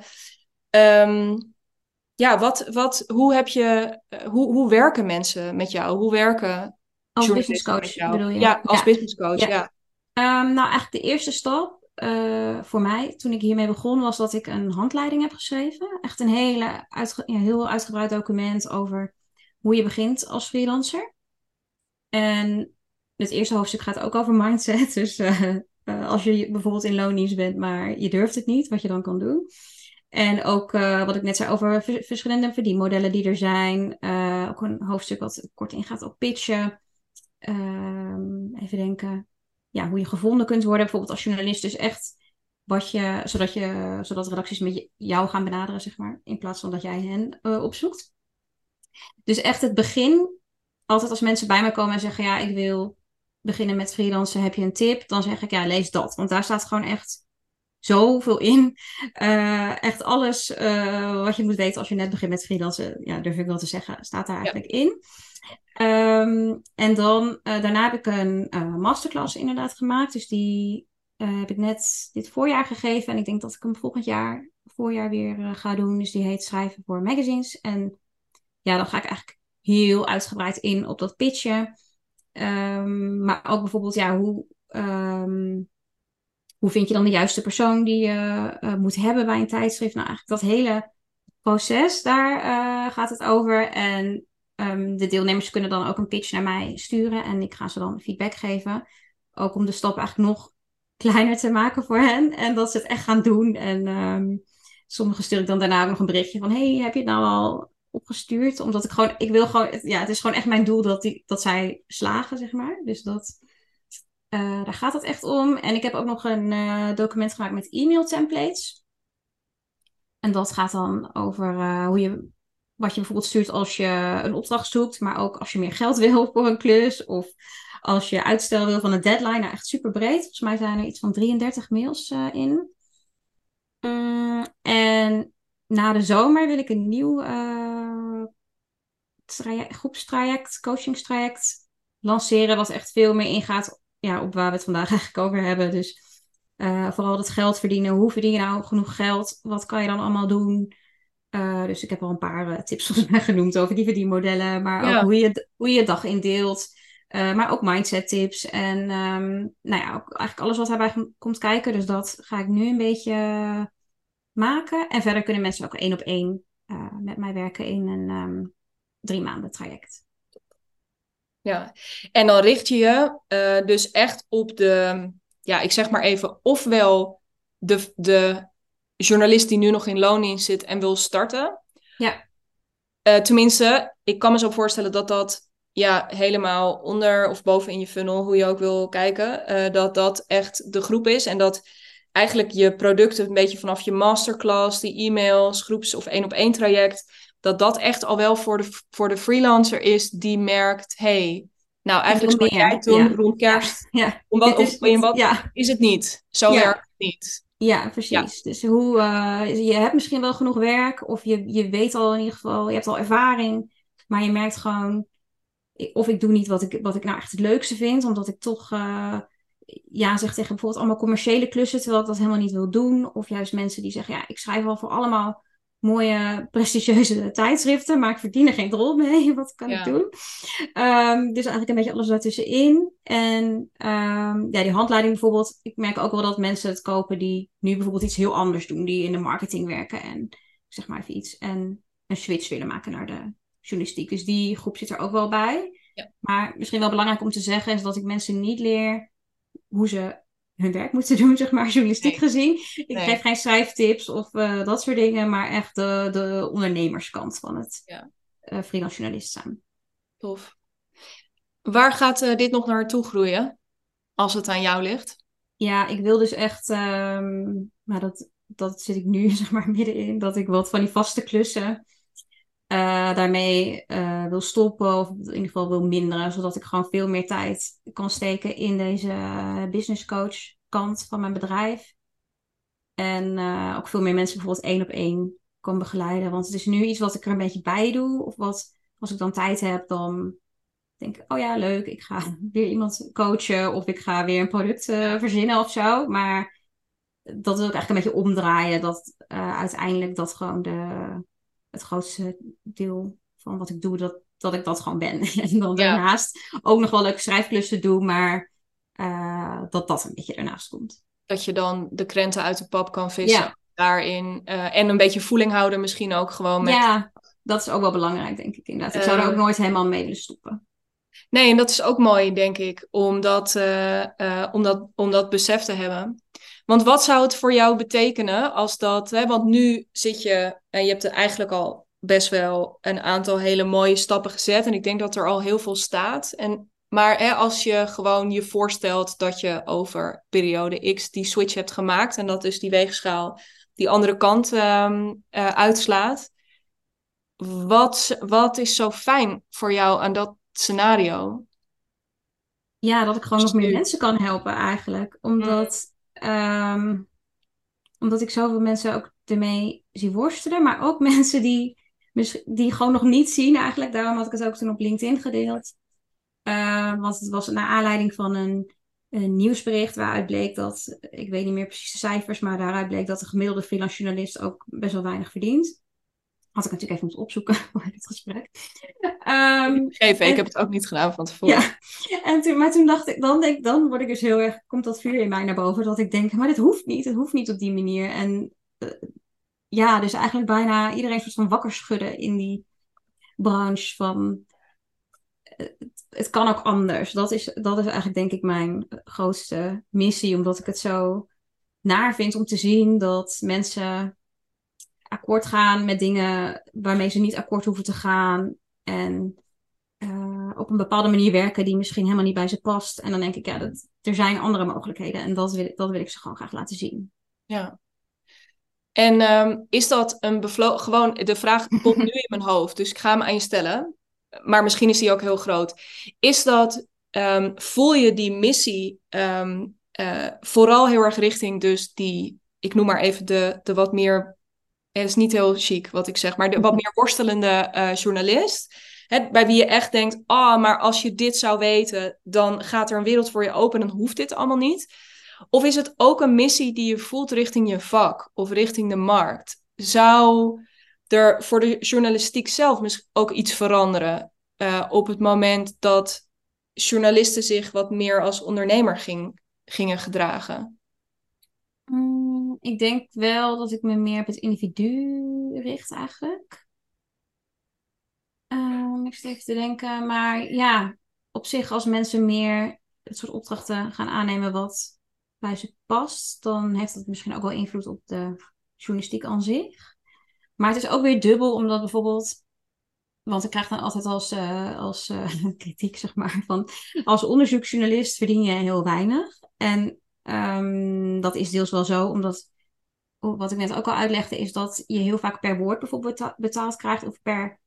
Um, ja, wat, wat, hoe, heb je, hoe, hoe werken mensen met jou? Hoe werken als business coach bedoel je? Ja, als ja. business coach, ja. ja. Um, nou, eigenlijk de eerste stap uh, voor mij, toen ik hiermee begon, was dat ik een handleiding heb geschreven. Echt een hele ja, heel uitgebreid document over hoe je begint als freelancer. En het eerste hoofdstuk gaat ook over mindset. Dus uh, uh, als je bijvoorbeeld in loondienst bent, maar je durft het niet, wat je dan kan doen. En ook wat ik net zei over verschillende verdienmodellen die er zijn. ook een hoofdstuk wat kort ingaat op pitchen. Ehm, even denken ja, hoe je gevonden kunt worden, bijvoorbeeld als journalist. Dus echt wat je, zodat, je, zodat redacties met jou gaan benaderen, zeg maar, in plaats van dat jij hen uh, opzoekt. Dus echt het begin, altijd als mensen bij mij komen en zeggen, ja, ik wil beginnen met freelancen, heb je een tip? Dan zeg ik, ja, lees dat. Want daar staat gewoon echt zoveel in. Uh, echt alles uh, wat je moet weten als je net begint met freelancen, ja, durf ik wel te zeggen, staat daar eigenlijk ja. in. Um, en dan, uh, daarna heb ik een uh, masterclass inderdaad gemaakt. Dus die uh, heb ik net dit voorjaar gegeven. En ik denk dat ik hem volgend jaar, voorjaar weer ga doen. Dus die heet Schrijven voor Magazines. En ja, dan ga ik eigenlijk heel uitgebreid in op dat pitchen. Um, maar ook bijvoorbeeld, ja, hoe, um, hoe vind je dan de juiste persoon die je moet hebben bij een tijdschrift? Nou, eigenlijk dat hele proces, daar gaat het over. En um, de deelnemers kunnen dan ook een pitch naar mij sturen en ik ga ze dan feedback geven. Ook om de stap eigenlijk nog kleiner te maken voor hen en dat ze het echt gaan doen. En um, sommigen stuur ik dan daarna ook nog een berichtje van: Hey, heb je het nou al opgestuurd? Omdat ik gewoon, ik wil gewoon, ja, het is gewoon echt mijn doel dat, die, dat zij slagen, zeg maar. Dus dat. Uh, daar gaat het echt om. En ik heb ook nog een uh, document gemaakt met e-mail templates. En dat gaat dan over uh, hoe je, wat je bijvoorbeeld stuurt als je een opdracht zoekt, maar ook als je meer geld wil voor een klus of als je uitstel wil van een deadline. Nou, echt super breed. Volgens mij zijn er iets van 33 mails in. Mm, en na de zomer wil ik een nieuw traject, groepstraject, coachingstraject lanceren, wat echt veel meer ingaat ja, op waar we het vandaag eigenlijk over hebben. Dus uh, vooral het geld verdienen. Hoe verdien je nou genoeg geld? Wat kan je dan allemaal doen? Uh, dus ik heb al een paar uh, tips volgens mij genoemd over die verdienmodellen. Maar ook hoe je, hoe je dag indeelt. maar ook mindset tips. En um, nou ja, ook eigenlijk alles wat daarbij komt kijken. Dus dat ga ik nu een beetje maken. En verder kunnen mensen ook één op één met mij werken in een um, drie maanden traject. Ja, en dan richt je je dus echt op de, ja, ik zeg maar even, ofwel de, de journalist die nu nog in loondienst zit en wil starten. Ja. Uh, tenminste, ik kan me zo voorstellen dat dat ja, helemaal onder of boven in je funnel, hoe je ook wil kijken, uh, dat dat echt de groep is. En dat eigenlijk je producten een beetje vanaf je masterclass, die e-mails, groeps- of één op één traject, dat dat echt al wel voor de, voor de freelancer is die merkt, hey, nou eigenlijk wat jij toen rond kerst, ja. Om wat, is, in wat ja. is het niet? Zo werkt het niet. Ja, precies. Dus hoe, uh, je hebt misschien wel genoeg werk of je, je weet al in ieder geval, je hebt al ervaring, maar je merkt gewoon, of ik doe niet wat ik, wat ik nou echt het leukste vind, omdat ik toch uh, ja zeg tegen bijvoorbeeld allemaal commerciële klussen, terwijl ik dat helemaal niet wil doen. Of juist mensen die zeggen, ja, ik schrijf wel voor allemaal mooie, prestigieuze tijdschriften, maar ik verdien er geen drol mee. Wat kan ik doen? Um, dus eigenlijk een beetje alles daartussenin. En um, ja, die handleiding bijvoorbeeld. Ik merk ook wel dat mensen het kopen die nu bijvoorbeeld iets heel anders doen, die in de marketing werken en zeg maar even iets. En een switch willen maken naar de journalistiek. Dus die groep zit er ook wel bij. Ja. Maar misschien wel belangrijk om te zeggen is dat ik mensen niet leer hoe ze hun werk moeten doen, zeg maar, journalistiek gezien. Ik geef geen schrijftips of uh, dat soort dingen, maar echt de, de ondernemerskant van het ja. uh, freelance journalist zijn. Tof. Waar gaat uh, dit nog naartoe groeien, als het aan jou ligt? Ja, ik wil dus echt, um, maar dat, dat zit ik nu zeg maar middenin, dat ik wat van die vaste klussen daarmee wil stoppen of in ieder geval wil minderen, zodat ik gewoon veel meer tijd kan steken in deze business coach kant van mijn bedrijf. En uh, ook veel meer mensen bijvoorbeeld één op één kan begeleiden. Want het is nu iets wat ik er een beetje bij doe. Of wat, als ik dan tijd heb, dan denk ik, oh ja, leuk, ik ga weer iemand coachen. Of ik ga weer een product uh, verzinnen of zo. Maar dat wil ik eigenlijk een beetje omdraaien. Dat uh, uiteindelijk dat gewoon de, het grootste deel van wat ik doe, dat, dat ik dat gewoon ben. en dan ja. daarnaast ook nog wel leuke schrijfklussen doe, maar uh, dat dat een beetje ernaast komt. Dat je dan de krenten uit de pap kan vissen ja. daarin. Uh, en een beetje voeling houden misschien ook gewoon met... Ja, dat is ook wel belangrijk denk ik inderdaad. Ik zou er ook nooit helemaal mee willen stoppen. Nee, en dat is ook mooi, denk ik, om dat, uh, uh, om dat, om dat besef te hebben. Want wat zou het voor jou betekenen als dat, hè, want nu zit je, en je hebt er eigenlijk al best wel een aantal hele mooie stappen gezet. En ik denk dat er al heel veel staat. En, maar hè, als je gewoon je voorstelt dat je over periode X die switch hebt gemaakt. En dat dus die weegschaal die andere kant um, uh, uitslaat. Wat, wat is zo fijn voor jou aan dat scenario? Ja, dat ik gewoon nog meer mensen kan helpen eigenlijk. Omdat, um, omdat ik zoveel mensen ook ermee zie worstelen. Maar ook mensen die, die gewoon nog niet zien eigenlijk. Daarom had ik het ook toen op LinkedIn gedeeld. Uh, want het was naar aanleiding van een, een, nieuwsbericht waaruit bleek dat, ik weet niet meer precies de cijfers, maar daaruit bleek dat de gemiddelde freelance journalist ook best wel weinig verdient Had ik natuurlijk even moeten opzoeken voor dit gesprek. Um, ik heb het ook niet gedaan van tevoren. Ja, en toen, maar toen dacht ik, dan, denk, dan word ik dus heel erg, komt dat vuur in mij naar boven, dat ik denk, maar dit hoeft niet, het hoeft niet op die manier. En uh, ja, dus eigenlijk bijna iedereen soort van wakker schudden in die branche van, uh, het, het, kan ook anders. Dat is, dat is eigenlijk denk ik mijn grootste missie, omdat ik het zo naar vind om te zien dat mensen akkoord gaan met dingen waarmee ze niet akkoord hoeven te gaan. En uh, op een bepaalde manier werken die misschien helemaal niet bij ze past. En dan denk ik, ja, dat, er zijn andere mogelijkheden. En dat wil, dat wil ik ze gewoon graag laten zien. Ja. En um, is dat een bevlogen... Gewoon, de vraag komt nu in mijn hoofd. Dus ik ga hem aan je stellen. Maar misschien is die ook heel groot. Is dat... Um, voel je die missie um, uh, vooral heel erg richting dus die... Ik noem maar even de, de wat meer het is niet heel chic wat ik zeg, maar de wat meer worstelende uh, journalist. Hè, bij wie je echt denkt, ah, oh, maar als je dit zou weten, dan gaat er een wereld voor je open en dan hoeft dit allemaal niet. Of is het ook een missie die je voelt richting je vak of richting de markt? Zou er voor de journalistiek zelf misschien ook iets veranderen uh, op het moment dat journalisten zich wat meer als ondernemer ging, gingen gedragen? Mm, ik denk wel dat ik me meer op het individu richt eigenlijk. Um, ik zit even te denken, maar ja, op zich als mensen meer het soort opdrachten gaan aannemen wat bij ze past, dan heeft dat misschien ook wel invloed op de journalistiek aan zich. Maar het is ook weer dubbel, omdat bijvoorbeeld want ik krijg dan altijd als, uh, als uh, kritiek, zeg maar, van als onderzoeksjournalist verdien je heel weinig. En um, dat is deels wel zo, omdat wat ik net ook al uitlegde, is dat je heel vaak per woord bijvoorbeeld betaald krijgt of per,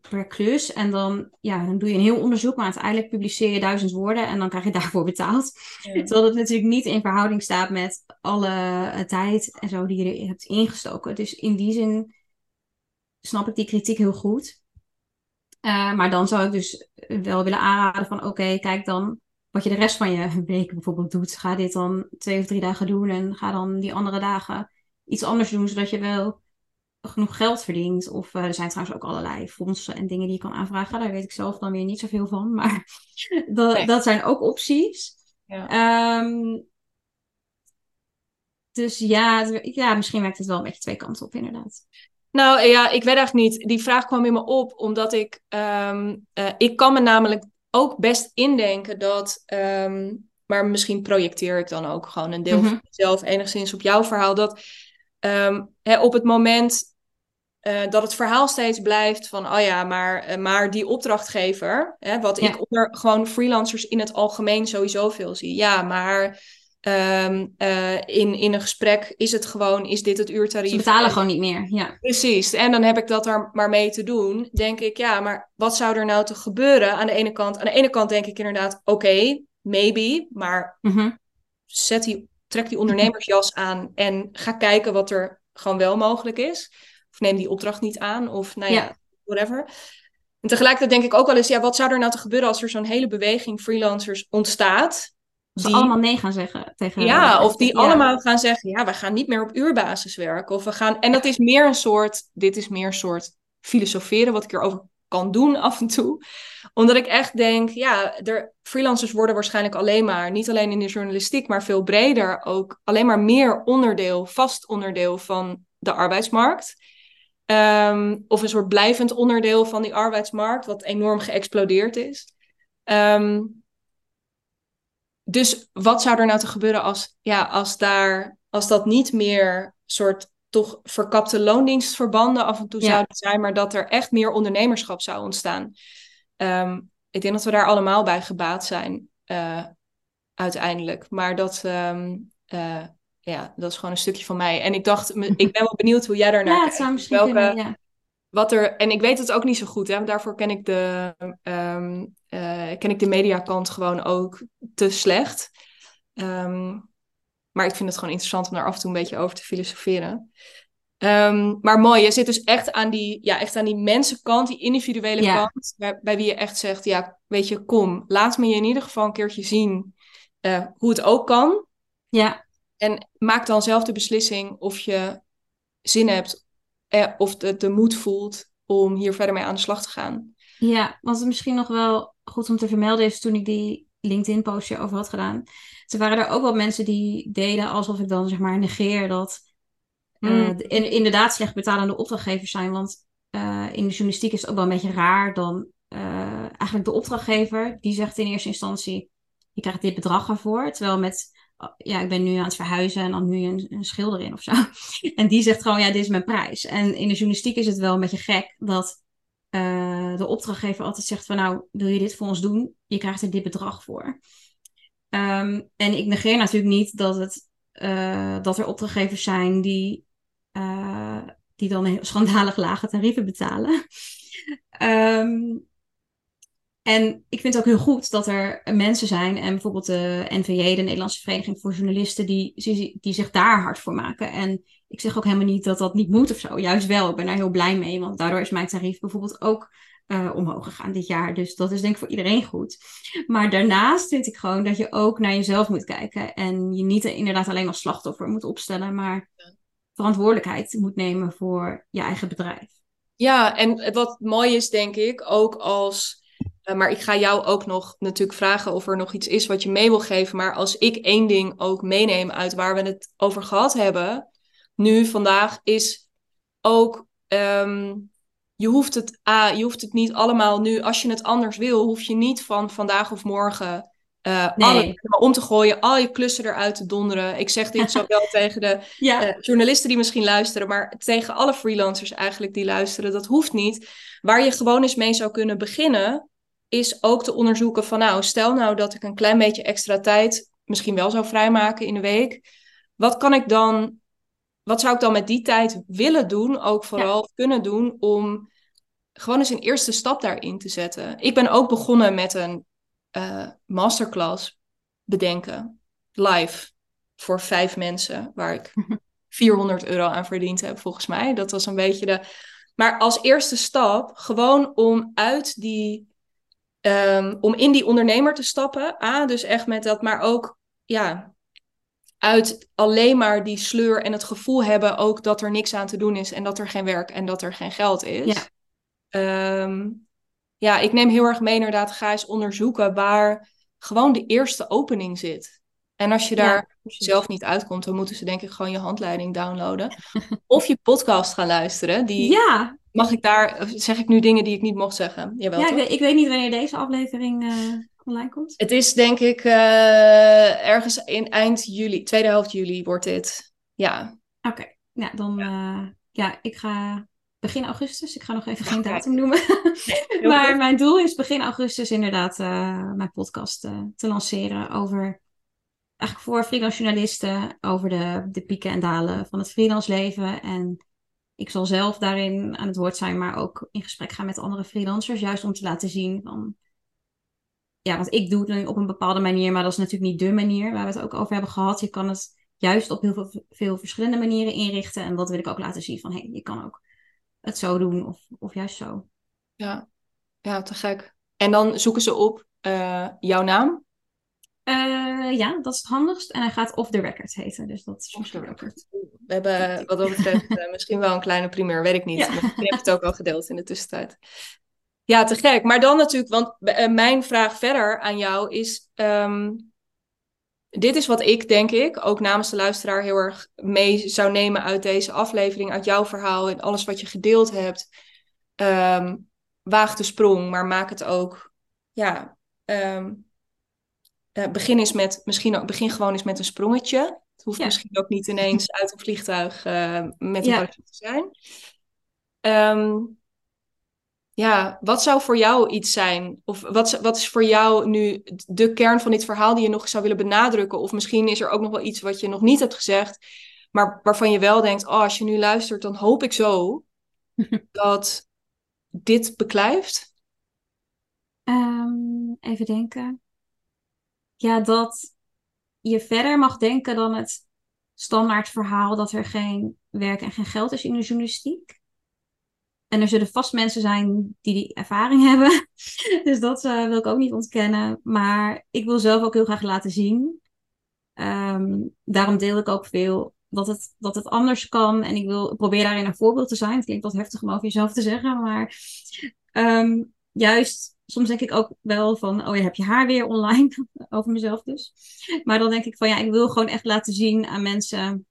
per klus. En dan, ja, dan doe je een heel onderzoek, maar uiteindelijk publiceer je duizend woorden en dan krijg je daarvoor betaald. Terwijl het natuurlijk niet in verhouding staat met alle uh, tijd en zo die je hebt ingestoken. Dus in die zin snap ik die kritiek heel goed. Uh, maar dan zou ik dus wel willen aanraden van oké, kijk dan wat je de rest van je week bijvoorbeeld doet. Ga dit dan twee of drie dagen doen en ga dan die andere dagen iets anders doen, zodat je wel genoeg geld verdient. Of uh, er zijn trouwens ook allerlei fondsen en dingen die je kan aanvragen. Daar weet ik zelf dan weer niet zoveel van, maar dat, nee. dat zijn ook opties. Ja. Um, dus ja, ja, misschien werkt het wel een beetje twee kanten op, inderdaad. Nou ja, ik weet eigenlijk niet. Die vraag kwam in me op omdat ik, um, uh, ik kan me namelijk ook best indenken dat, um, maar misschien projecteer ik dan ook gewoon een deel mm -hmm. van mezelf enigszins op jouw verhaal, dat um, hè, op het moment uh, dat het verhaal steeds blijft van, oh ja, maar, uh, maar die opdrachtgever, hè, wat ja. ik onder gewoon freelancers in het algemeen sowieso veel zie, ja, maar Um, uh, in, in een gesprek is het gewoon, is dit het uurtarief? Ze betalen en, gewoon niet meer, ja. Precies, en dan heb ik dat er maar mee te doen. Denk ik, ja, maar wat zou er nou te gebeuren? Aan de ene kant, aan de ene kant denk ik inderdaad, oké, okay, maybe, maar mm -hmm. zet die, trek die ondernemersjas aan en ga kijken wat er gewoon wel mogelijk is. Of neem die opdracht niet aan, of nou ja, ja. whatever. En tegelijkertijd denk ik ook wel eens, ja, wat zou er nou te gebeuren als er zo'n hele beweging freelancers ontstaat? Die die, allemaal nee gaan zeggen tegen Ja, of die ja. allemaal gaan zeggen, ja, we gaan niet meer op uurbasis werken. Of we gaan, en dat is meer een soort, dit is meer een soort filosoferen wat ik erover kan doen af en toe. Omdat ik echt denk, ja, er, freelancers worden waarschijnlijk alleen maar, niet alleen in de journalistiek, maar veel breder ook, alleen maar meer onderdeel, vast onderdeel van de arbeidsmarkt. Um, of een soort blijvend onderdeel van die arbeidsmarkt, wat enorm geëxplodeerd is. Um, dus wat zou er nou te gebeuren als, ja, als, daar, als dat niet meer soort toch verkapte loondienstverbanden af en toe ja. zouden zijn, maar dat er echt meer ondernemerschap zou ontstaan. Um, ik denk dat we daar allemaal bij gebaat zijn, uh, uiteindelijk. Maar dat, um, uh, ja, dat is gewoon een stukje van mij. En ik dacht, ik ben wel benieuwd hoe jij daarnaar ja, kijkt. Zou misschien Welke, kunnen, ja wat er, en ik weet het ook niet zo goed, hè, daarvoor ken ik de, um, uh, ken ik de mediakant gewoon ook te slecht. Um, maar ik vind het gewoon interessant om daar af en toe een beetje over te filosoferen. Um, maar mooi, je zit dus echt aan die, ja, echt aan die mensenkant, die individuele ja. kant, bij, bij, wie je echt zegt, ja, weet je, kom, laat me je in ieder geval een keertje zien uh, hoe het ook kan. Ja. En maak dan zelf de beslissing of je zin hebt eh, of de, de moed voelt om hier verder mee aan de slag te gaan. Ja, wat het misschien nog wel goed om te vermelden is toen ik die LinkedIn-postje over had gedaan. Ze waren er ook wel mensen die deden alsof ik dan zeg maar negeer dat uh, inderdaad slecht betalende opdrachtgevers zijn. Want uh, in de journalistiek is het ook wel een beetje raar dan uh, eigenlijk de opdrachtgever die zegt in eerste instantie je krijgt dit bedrag ervoor. Terwijl met ja, ik ben nu aan het verhuizen en dan nu een, een schilder in of zo. En die zegt gewoon, ja, dit is mijn prijs. En in de journalistiek is het wel een beetje gek dat uh, de opdrachtgever altijd zegt van, nou, wil je dit voor ons doen? Je krijgt er dit bedrag voor. Um, en ik negeer natuurlijk niet dat, het, uh, dat er opdrachtgevers zijn die, uh, die dan schandalig lage tarieven betalen. um, en ik vind het ook heel goed dat er mensen zijn, en bijvoorbeeld de NVJ, de Nederlandse Vereniging voor Journalisten, die, die, zich daar hard voor maken. En ik zeg ook helemaal niet dat dat niet moet of zo. Juist wel, ik ben daar heel blij mee, want daardoor is mijn tarief bijvoorbeeld ook uh, omhoog gegaan dit jaar. Dus dat is denk ik voor iedereen goed. Maar daarnaast vind ik gewoon dat je ook naar jezelf moet kijken. En je niet inderdaad alleen als slachtoffer moet opstellen, maar verantwoordelijkheid moet nemen voor je eigen bedrijf. Ja, en wat mooi is, denk ik, ook als eh, maar ik ga jou ook nog natuurlijk vragen of er nog iets is wat je mee wil geven. Maar als ik één ding ook meeneem uit waar we het over gehad hebben, nu vandaag, is ook. Um, je hoeft, het, ah, je hoeft het niet allemaal nu, als je het anders wil, hoef je niet van vandaag of morgen uh, nee. om te gooien, al je klussen eruit te donderen. Ik zeg dit zo wel tegen de ja. uh, journalisten die misschien luisteren, maar tegen alle freelancers eigenlijk die luisteren. Dat hoeft niet. Waar je gewoon eens mee zou kunnen beginnen, is ook te onderzoeken van nou, stel nou dat ik een klein beetje extra tijd misschien wel zou vrijmaken in de week. Wat kan ik dan, wat zou ik dan met die tijd willen doen, ook vooral kunnen doen, om gewoon eens een eerste stap daarin te zetten. Ik ben ook begonnen met een uh, masterclass bedenken, live, voor vijf mensen, waar ik 400 euro aan verdiend heb, volgens mij. Dat was een beetje de. Maar als eerste stap, gewoon om uit die Um, om in die ondernemer te stappen. A, dus echt met dat, maar ook ja, uit alleen maar die sleur en het gevoel hebben ook dat er niks aan te doen is en dat er geen werk en dat er geen geld is. Ja, um, ja ik neem heel erg mee inderdaad, ga eens onderzoeken waar gewoon de eerste opening zit. En als je daar zelf niet uitkomt, dan moeten ze denk ik gewoon je handleiding downloaden. of je podcast gaan luisteren. Die, ja. Mag ik daar, zeg ik nu dingen die ik niet mocht zeggen? Jawel, ja, ik weet, ik weet, niet wanneer deze aflevering uh, online komt. Het is denk ik uh, ergens in eind juli, tweede helft juli wordt dit. Ja. Oké, ja, dan ja. Uh, ja, ik ga begin augustus. Ik ga nog even geen datum noemen. maar mijn doel is begin augustus inderdaad mijn podcast te lanceren over eigenlijk voor freelance journalisten over de, de pieken en dalen van het freelance leven. En ik zal zelf daarin aan het woord zijn, maar ook in gesprek gaan met andere freelancers. Juist om te laten zien van. Ja, want ik doe het nu op een bepaalde manier, maar dat is natuurlijk niet de manier waar we het ook over hebben gehad. Je kan het juist op heel veel, veel verschillende manieren inrichten. En dat wil ik ook laten zien van hé, hey, je kan ook het zo doen of, of juist zo. Ja. ja, te gek. En dan zoeken ze op uh, jouw naam uh, ja, dat is het handigst. En hij gaat off the record heten. Dus dat is off the record. We hebben wat dat betreft uh, misschien wel een kleine primeur, weet ik niet. Ja. Maar ik heb het ook al gedeeld in de tussentijd. Ja, te gek. Maar dan natuurlijk, want uh, mijn vraag verder aan jou is... Um, dit is wat ik, denk ik, ook namens de luisteraar heel erg mee zou nemen uit deze aflevering, uit jouw verhaal en alles wat je gedeeld hebt. Um, waag de sprong, maar maak het ook ja, um, uh, begin, eens met, misschien ook, begin gewoon eens met een sprongetje. Het hoeft misschien ook niet ineens uit een vliegtuig uh, met een ja. te zijn. Um, ja, wat zou voor jou iets zijn? Of wat, wat is voor jou nu de kern van dit verhaal die je nog zou willen benadrukken? Of misschien is er ook nog wel iets wat je nog niet hebt gezegd, maar waarvan je wel denkt: oh, als je nu luistert, dan hoop ik zo dat dit beklijft? Um, even denken ja, dat je verder mag denken dan het standaard verhaal dat er geen werk en geen geld is in de journalistiek. En er zullen vast mensen zijn die die ervaring hebben. dus dat uh, wil ik ook niet ontkennen. Maar ik wil zelf ook heel graag laten zien. Um, daarom deel ik ook veel dat het, dat het anders kan. En ik wil probeer daarin een voorbeeld te zijn. Het klinkt wat heftig om over jezelf te zeggen, maar ehm, juist soms denk ik ook wel van, oh ja, heb je haar weer online? Over mezelf dus. Maar dan denk ik van, ja, ik wil gewoon echt laten zien aan mensen,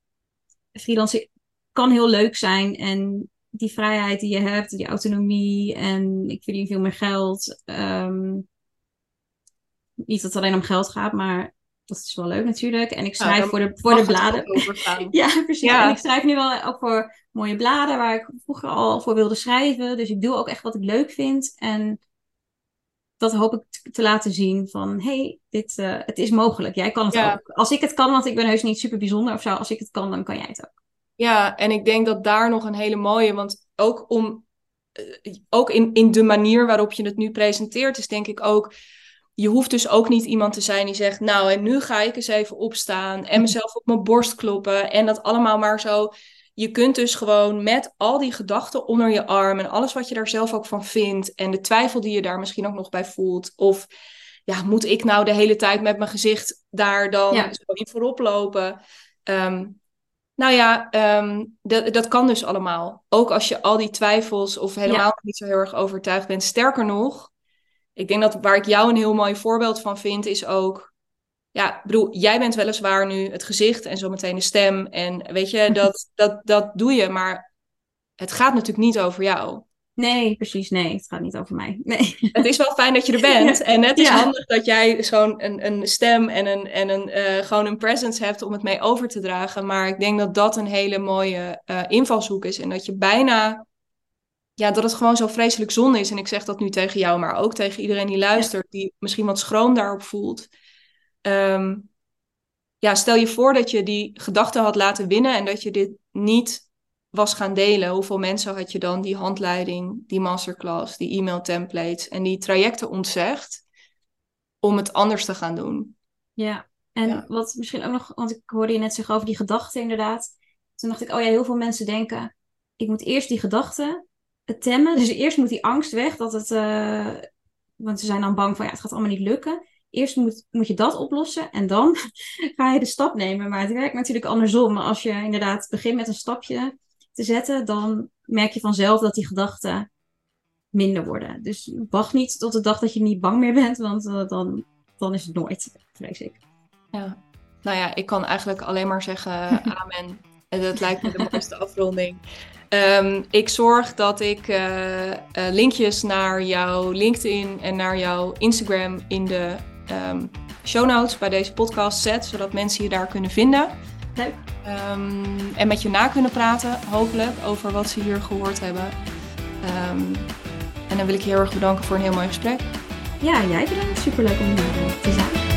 freelancen kan heel leuk zijn. En die vrijheid die je hebt, die autonomie en ik verdien veel meer geld. Ehm, niet dat het alleen om geld gaat, maar dat is wel leuk natuurlijk. En ik schrijf voor de, voor de bladen. ja, precies. En ik schrijf nu wel ook voor mooie bladen waar ik vroeger al voor wilde schrijven. Dus ik doe ook echt wat ik leuk vind. En dat hoop ik te laten zien van, hey, dit, uh, het is mogelijk. Jij kan het ook. Als ik het kan, want ik ben heus niet super bijzonder of zo. Als ik het kan, dan kan jij het ook. Ja, en ik denk dat daar nog een hele mooie, want ook om, uh, ook in, in de manier waarop je het nu presenteert, is denk ik ook, je hoeft dus ook niet iemand te zijn die zegt, nou en nu ga ik eens even opstaan en mezelf op mijn borst kloppen en dat allemaal maar zo je kunt dus gewoon met al die gedachten onder je arm en alles wat je daar zelf ook van vindt en de twijfel die je daar misschien ook nog bij voelt. Of ja, moet ik nou de hele tijd met mijn gezicht daar dan ja. zo in voorop lopen? Ehm, nou ja, ehm, dat, dat kan dus allemaal. Ook als je al die twijfels of helemaal niet zo heel erg overtuigd bent. Sterker nog, ik denk dat waar ik jou een heel mooi voorbeeld van vind, is ook ja, bedoel, jij bent weliswaar nu het gezicht en zometeen de stem. En weet je, dat, dat, dat doe je, maar het gaat natuurlijk niet over jou. Nee, precies. Nee, het gaat niet over mij. Nee. Het is wel fijn dat je er bent. En het is handig dat jij zo'n een, een stem en, een, en een, uh, gewoon een presence hebt om het mee over te dragen. Maar ik denk dat dat een hele mooie uh, invalshoek is. En dat je bijna, ja, dat het gewoon zo vreselijk zonde is. En ik zeg dat nu tegen jou, maar ook tegen iedereen die luistert, die misschien wat schroom daarop voelt. Ehm, ja, stel je voor dat je die gedachte had laten winnen en dat je dit niet was gaan delen. Hoeveel mensen had je dan die handleiding, die masterclass, die e-mail templates en die trajecten ontzegd om het anders te gaan doen? Ja, en wat misschien ook nog, want ik hoorde je net zeggen over die gedachten inderdaad. Toen dacht ik, oh ja, heel veel mensen denken, ik moet eerst die gedachten temmen. Dus eerst moet die angst weg, dat het, uh, want ze zijn dan bang van, ja, het gaat allemaal niet lukken eerst moet, moet je dat oplossen en dan ga je de stap nemen. Maar het werkt natuurlijk andersom. Als je inderdaad begint met een stapje te zetten, dan merk je vanzelf dat die gedachten minder worden. Dus wacht niet tot de dag dat je niet bang meer bent, want uh, dan, dan is het nooit, vrees ik. Ja, nou ja, ik kan eigenlijk alleen maar zeggen amen. En dat lijkt me de mooiste afronding. Um, ik zorg dat ik uh, uh, linkjes naar jouw LinkedIn en naar jouw Instagram in de um, show notes bij deze podcast zet, zodat mensen je daar kunnen vinden. Leuk. Um, en met je na kunnen praten, hopelijk, over wat ze hier gehoord hebben. Um, en dan wil ik je heel erg bedanken voor een heel mooi gesprek. Ja, jij bedankt. Superleuk om hier te zijn.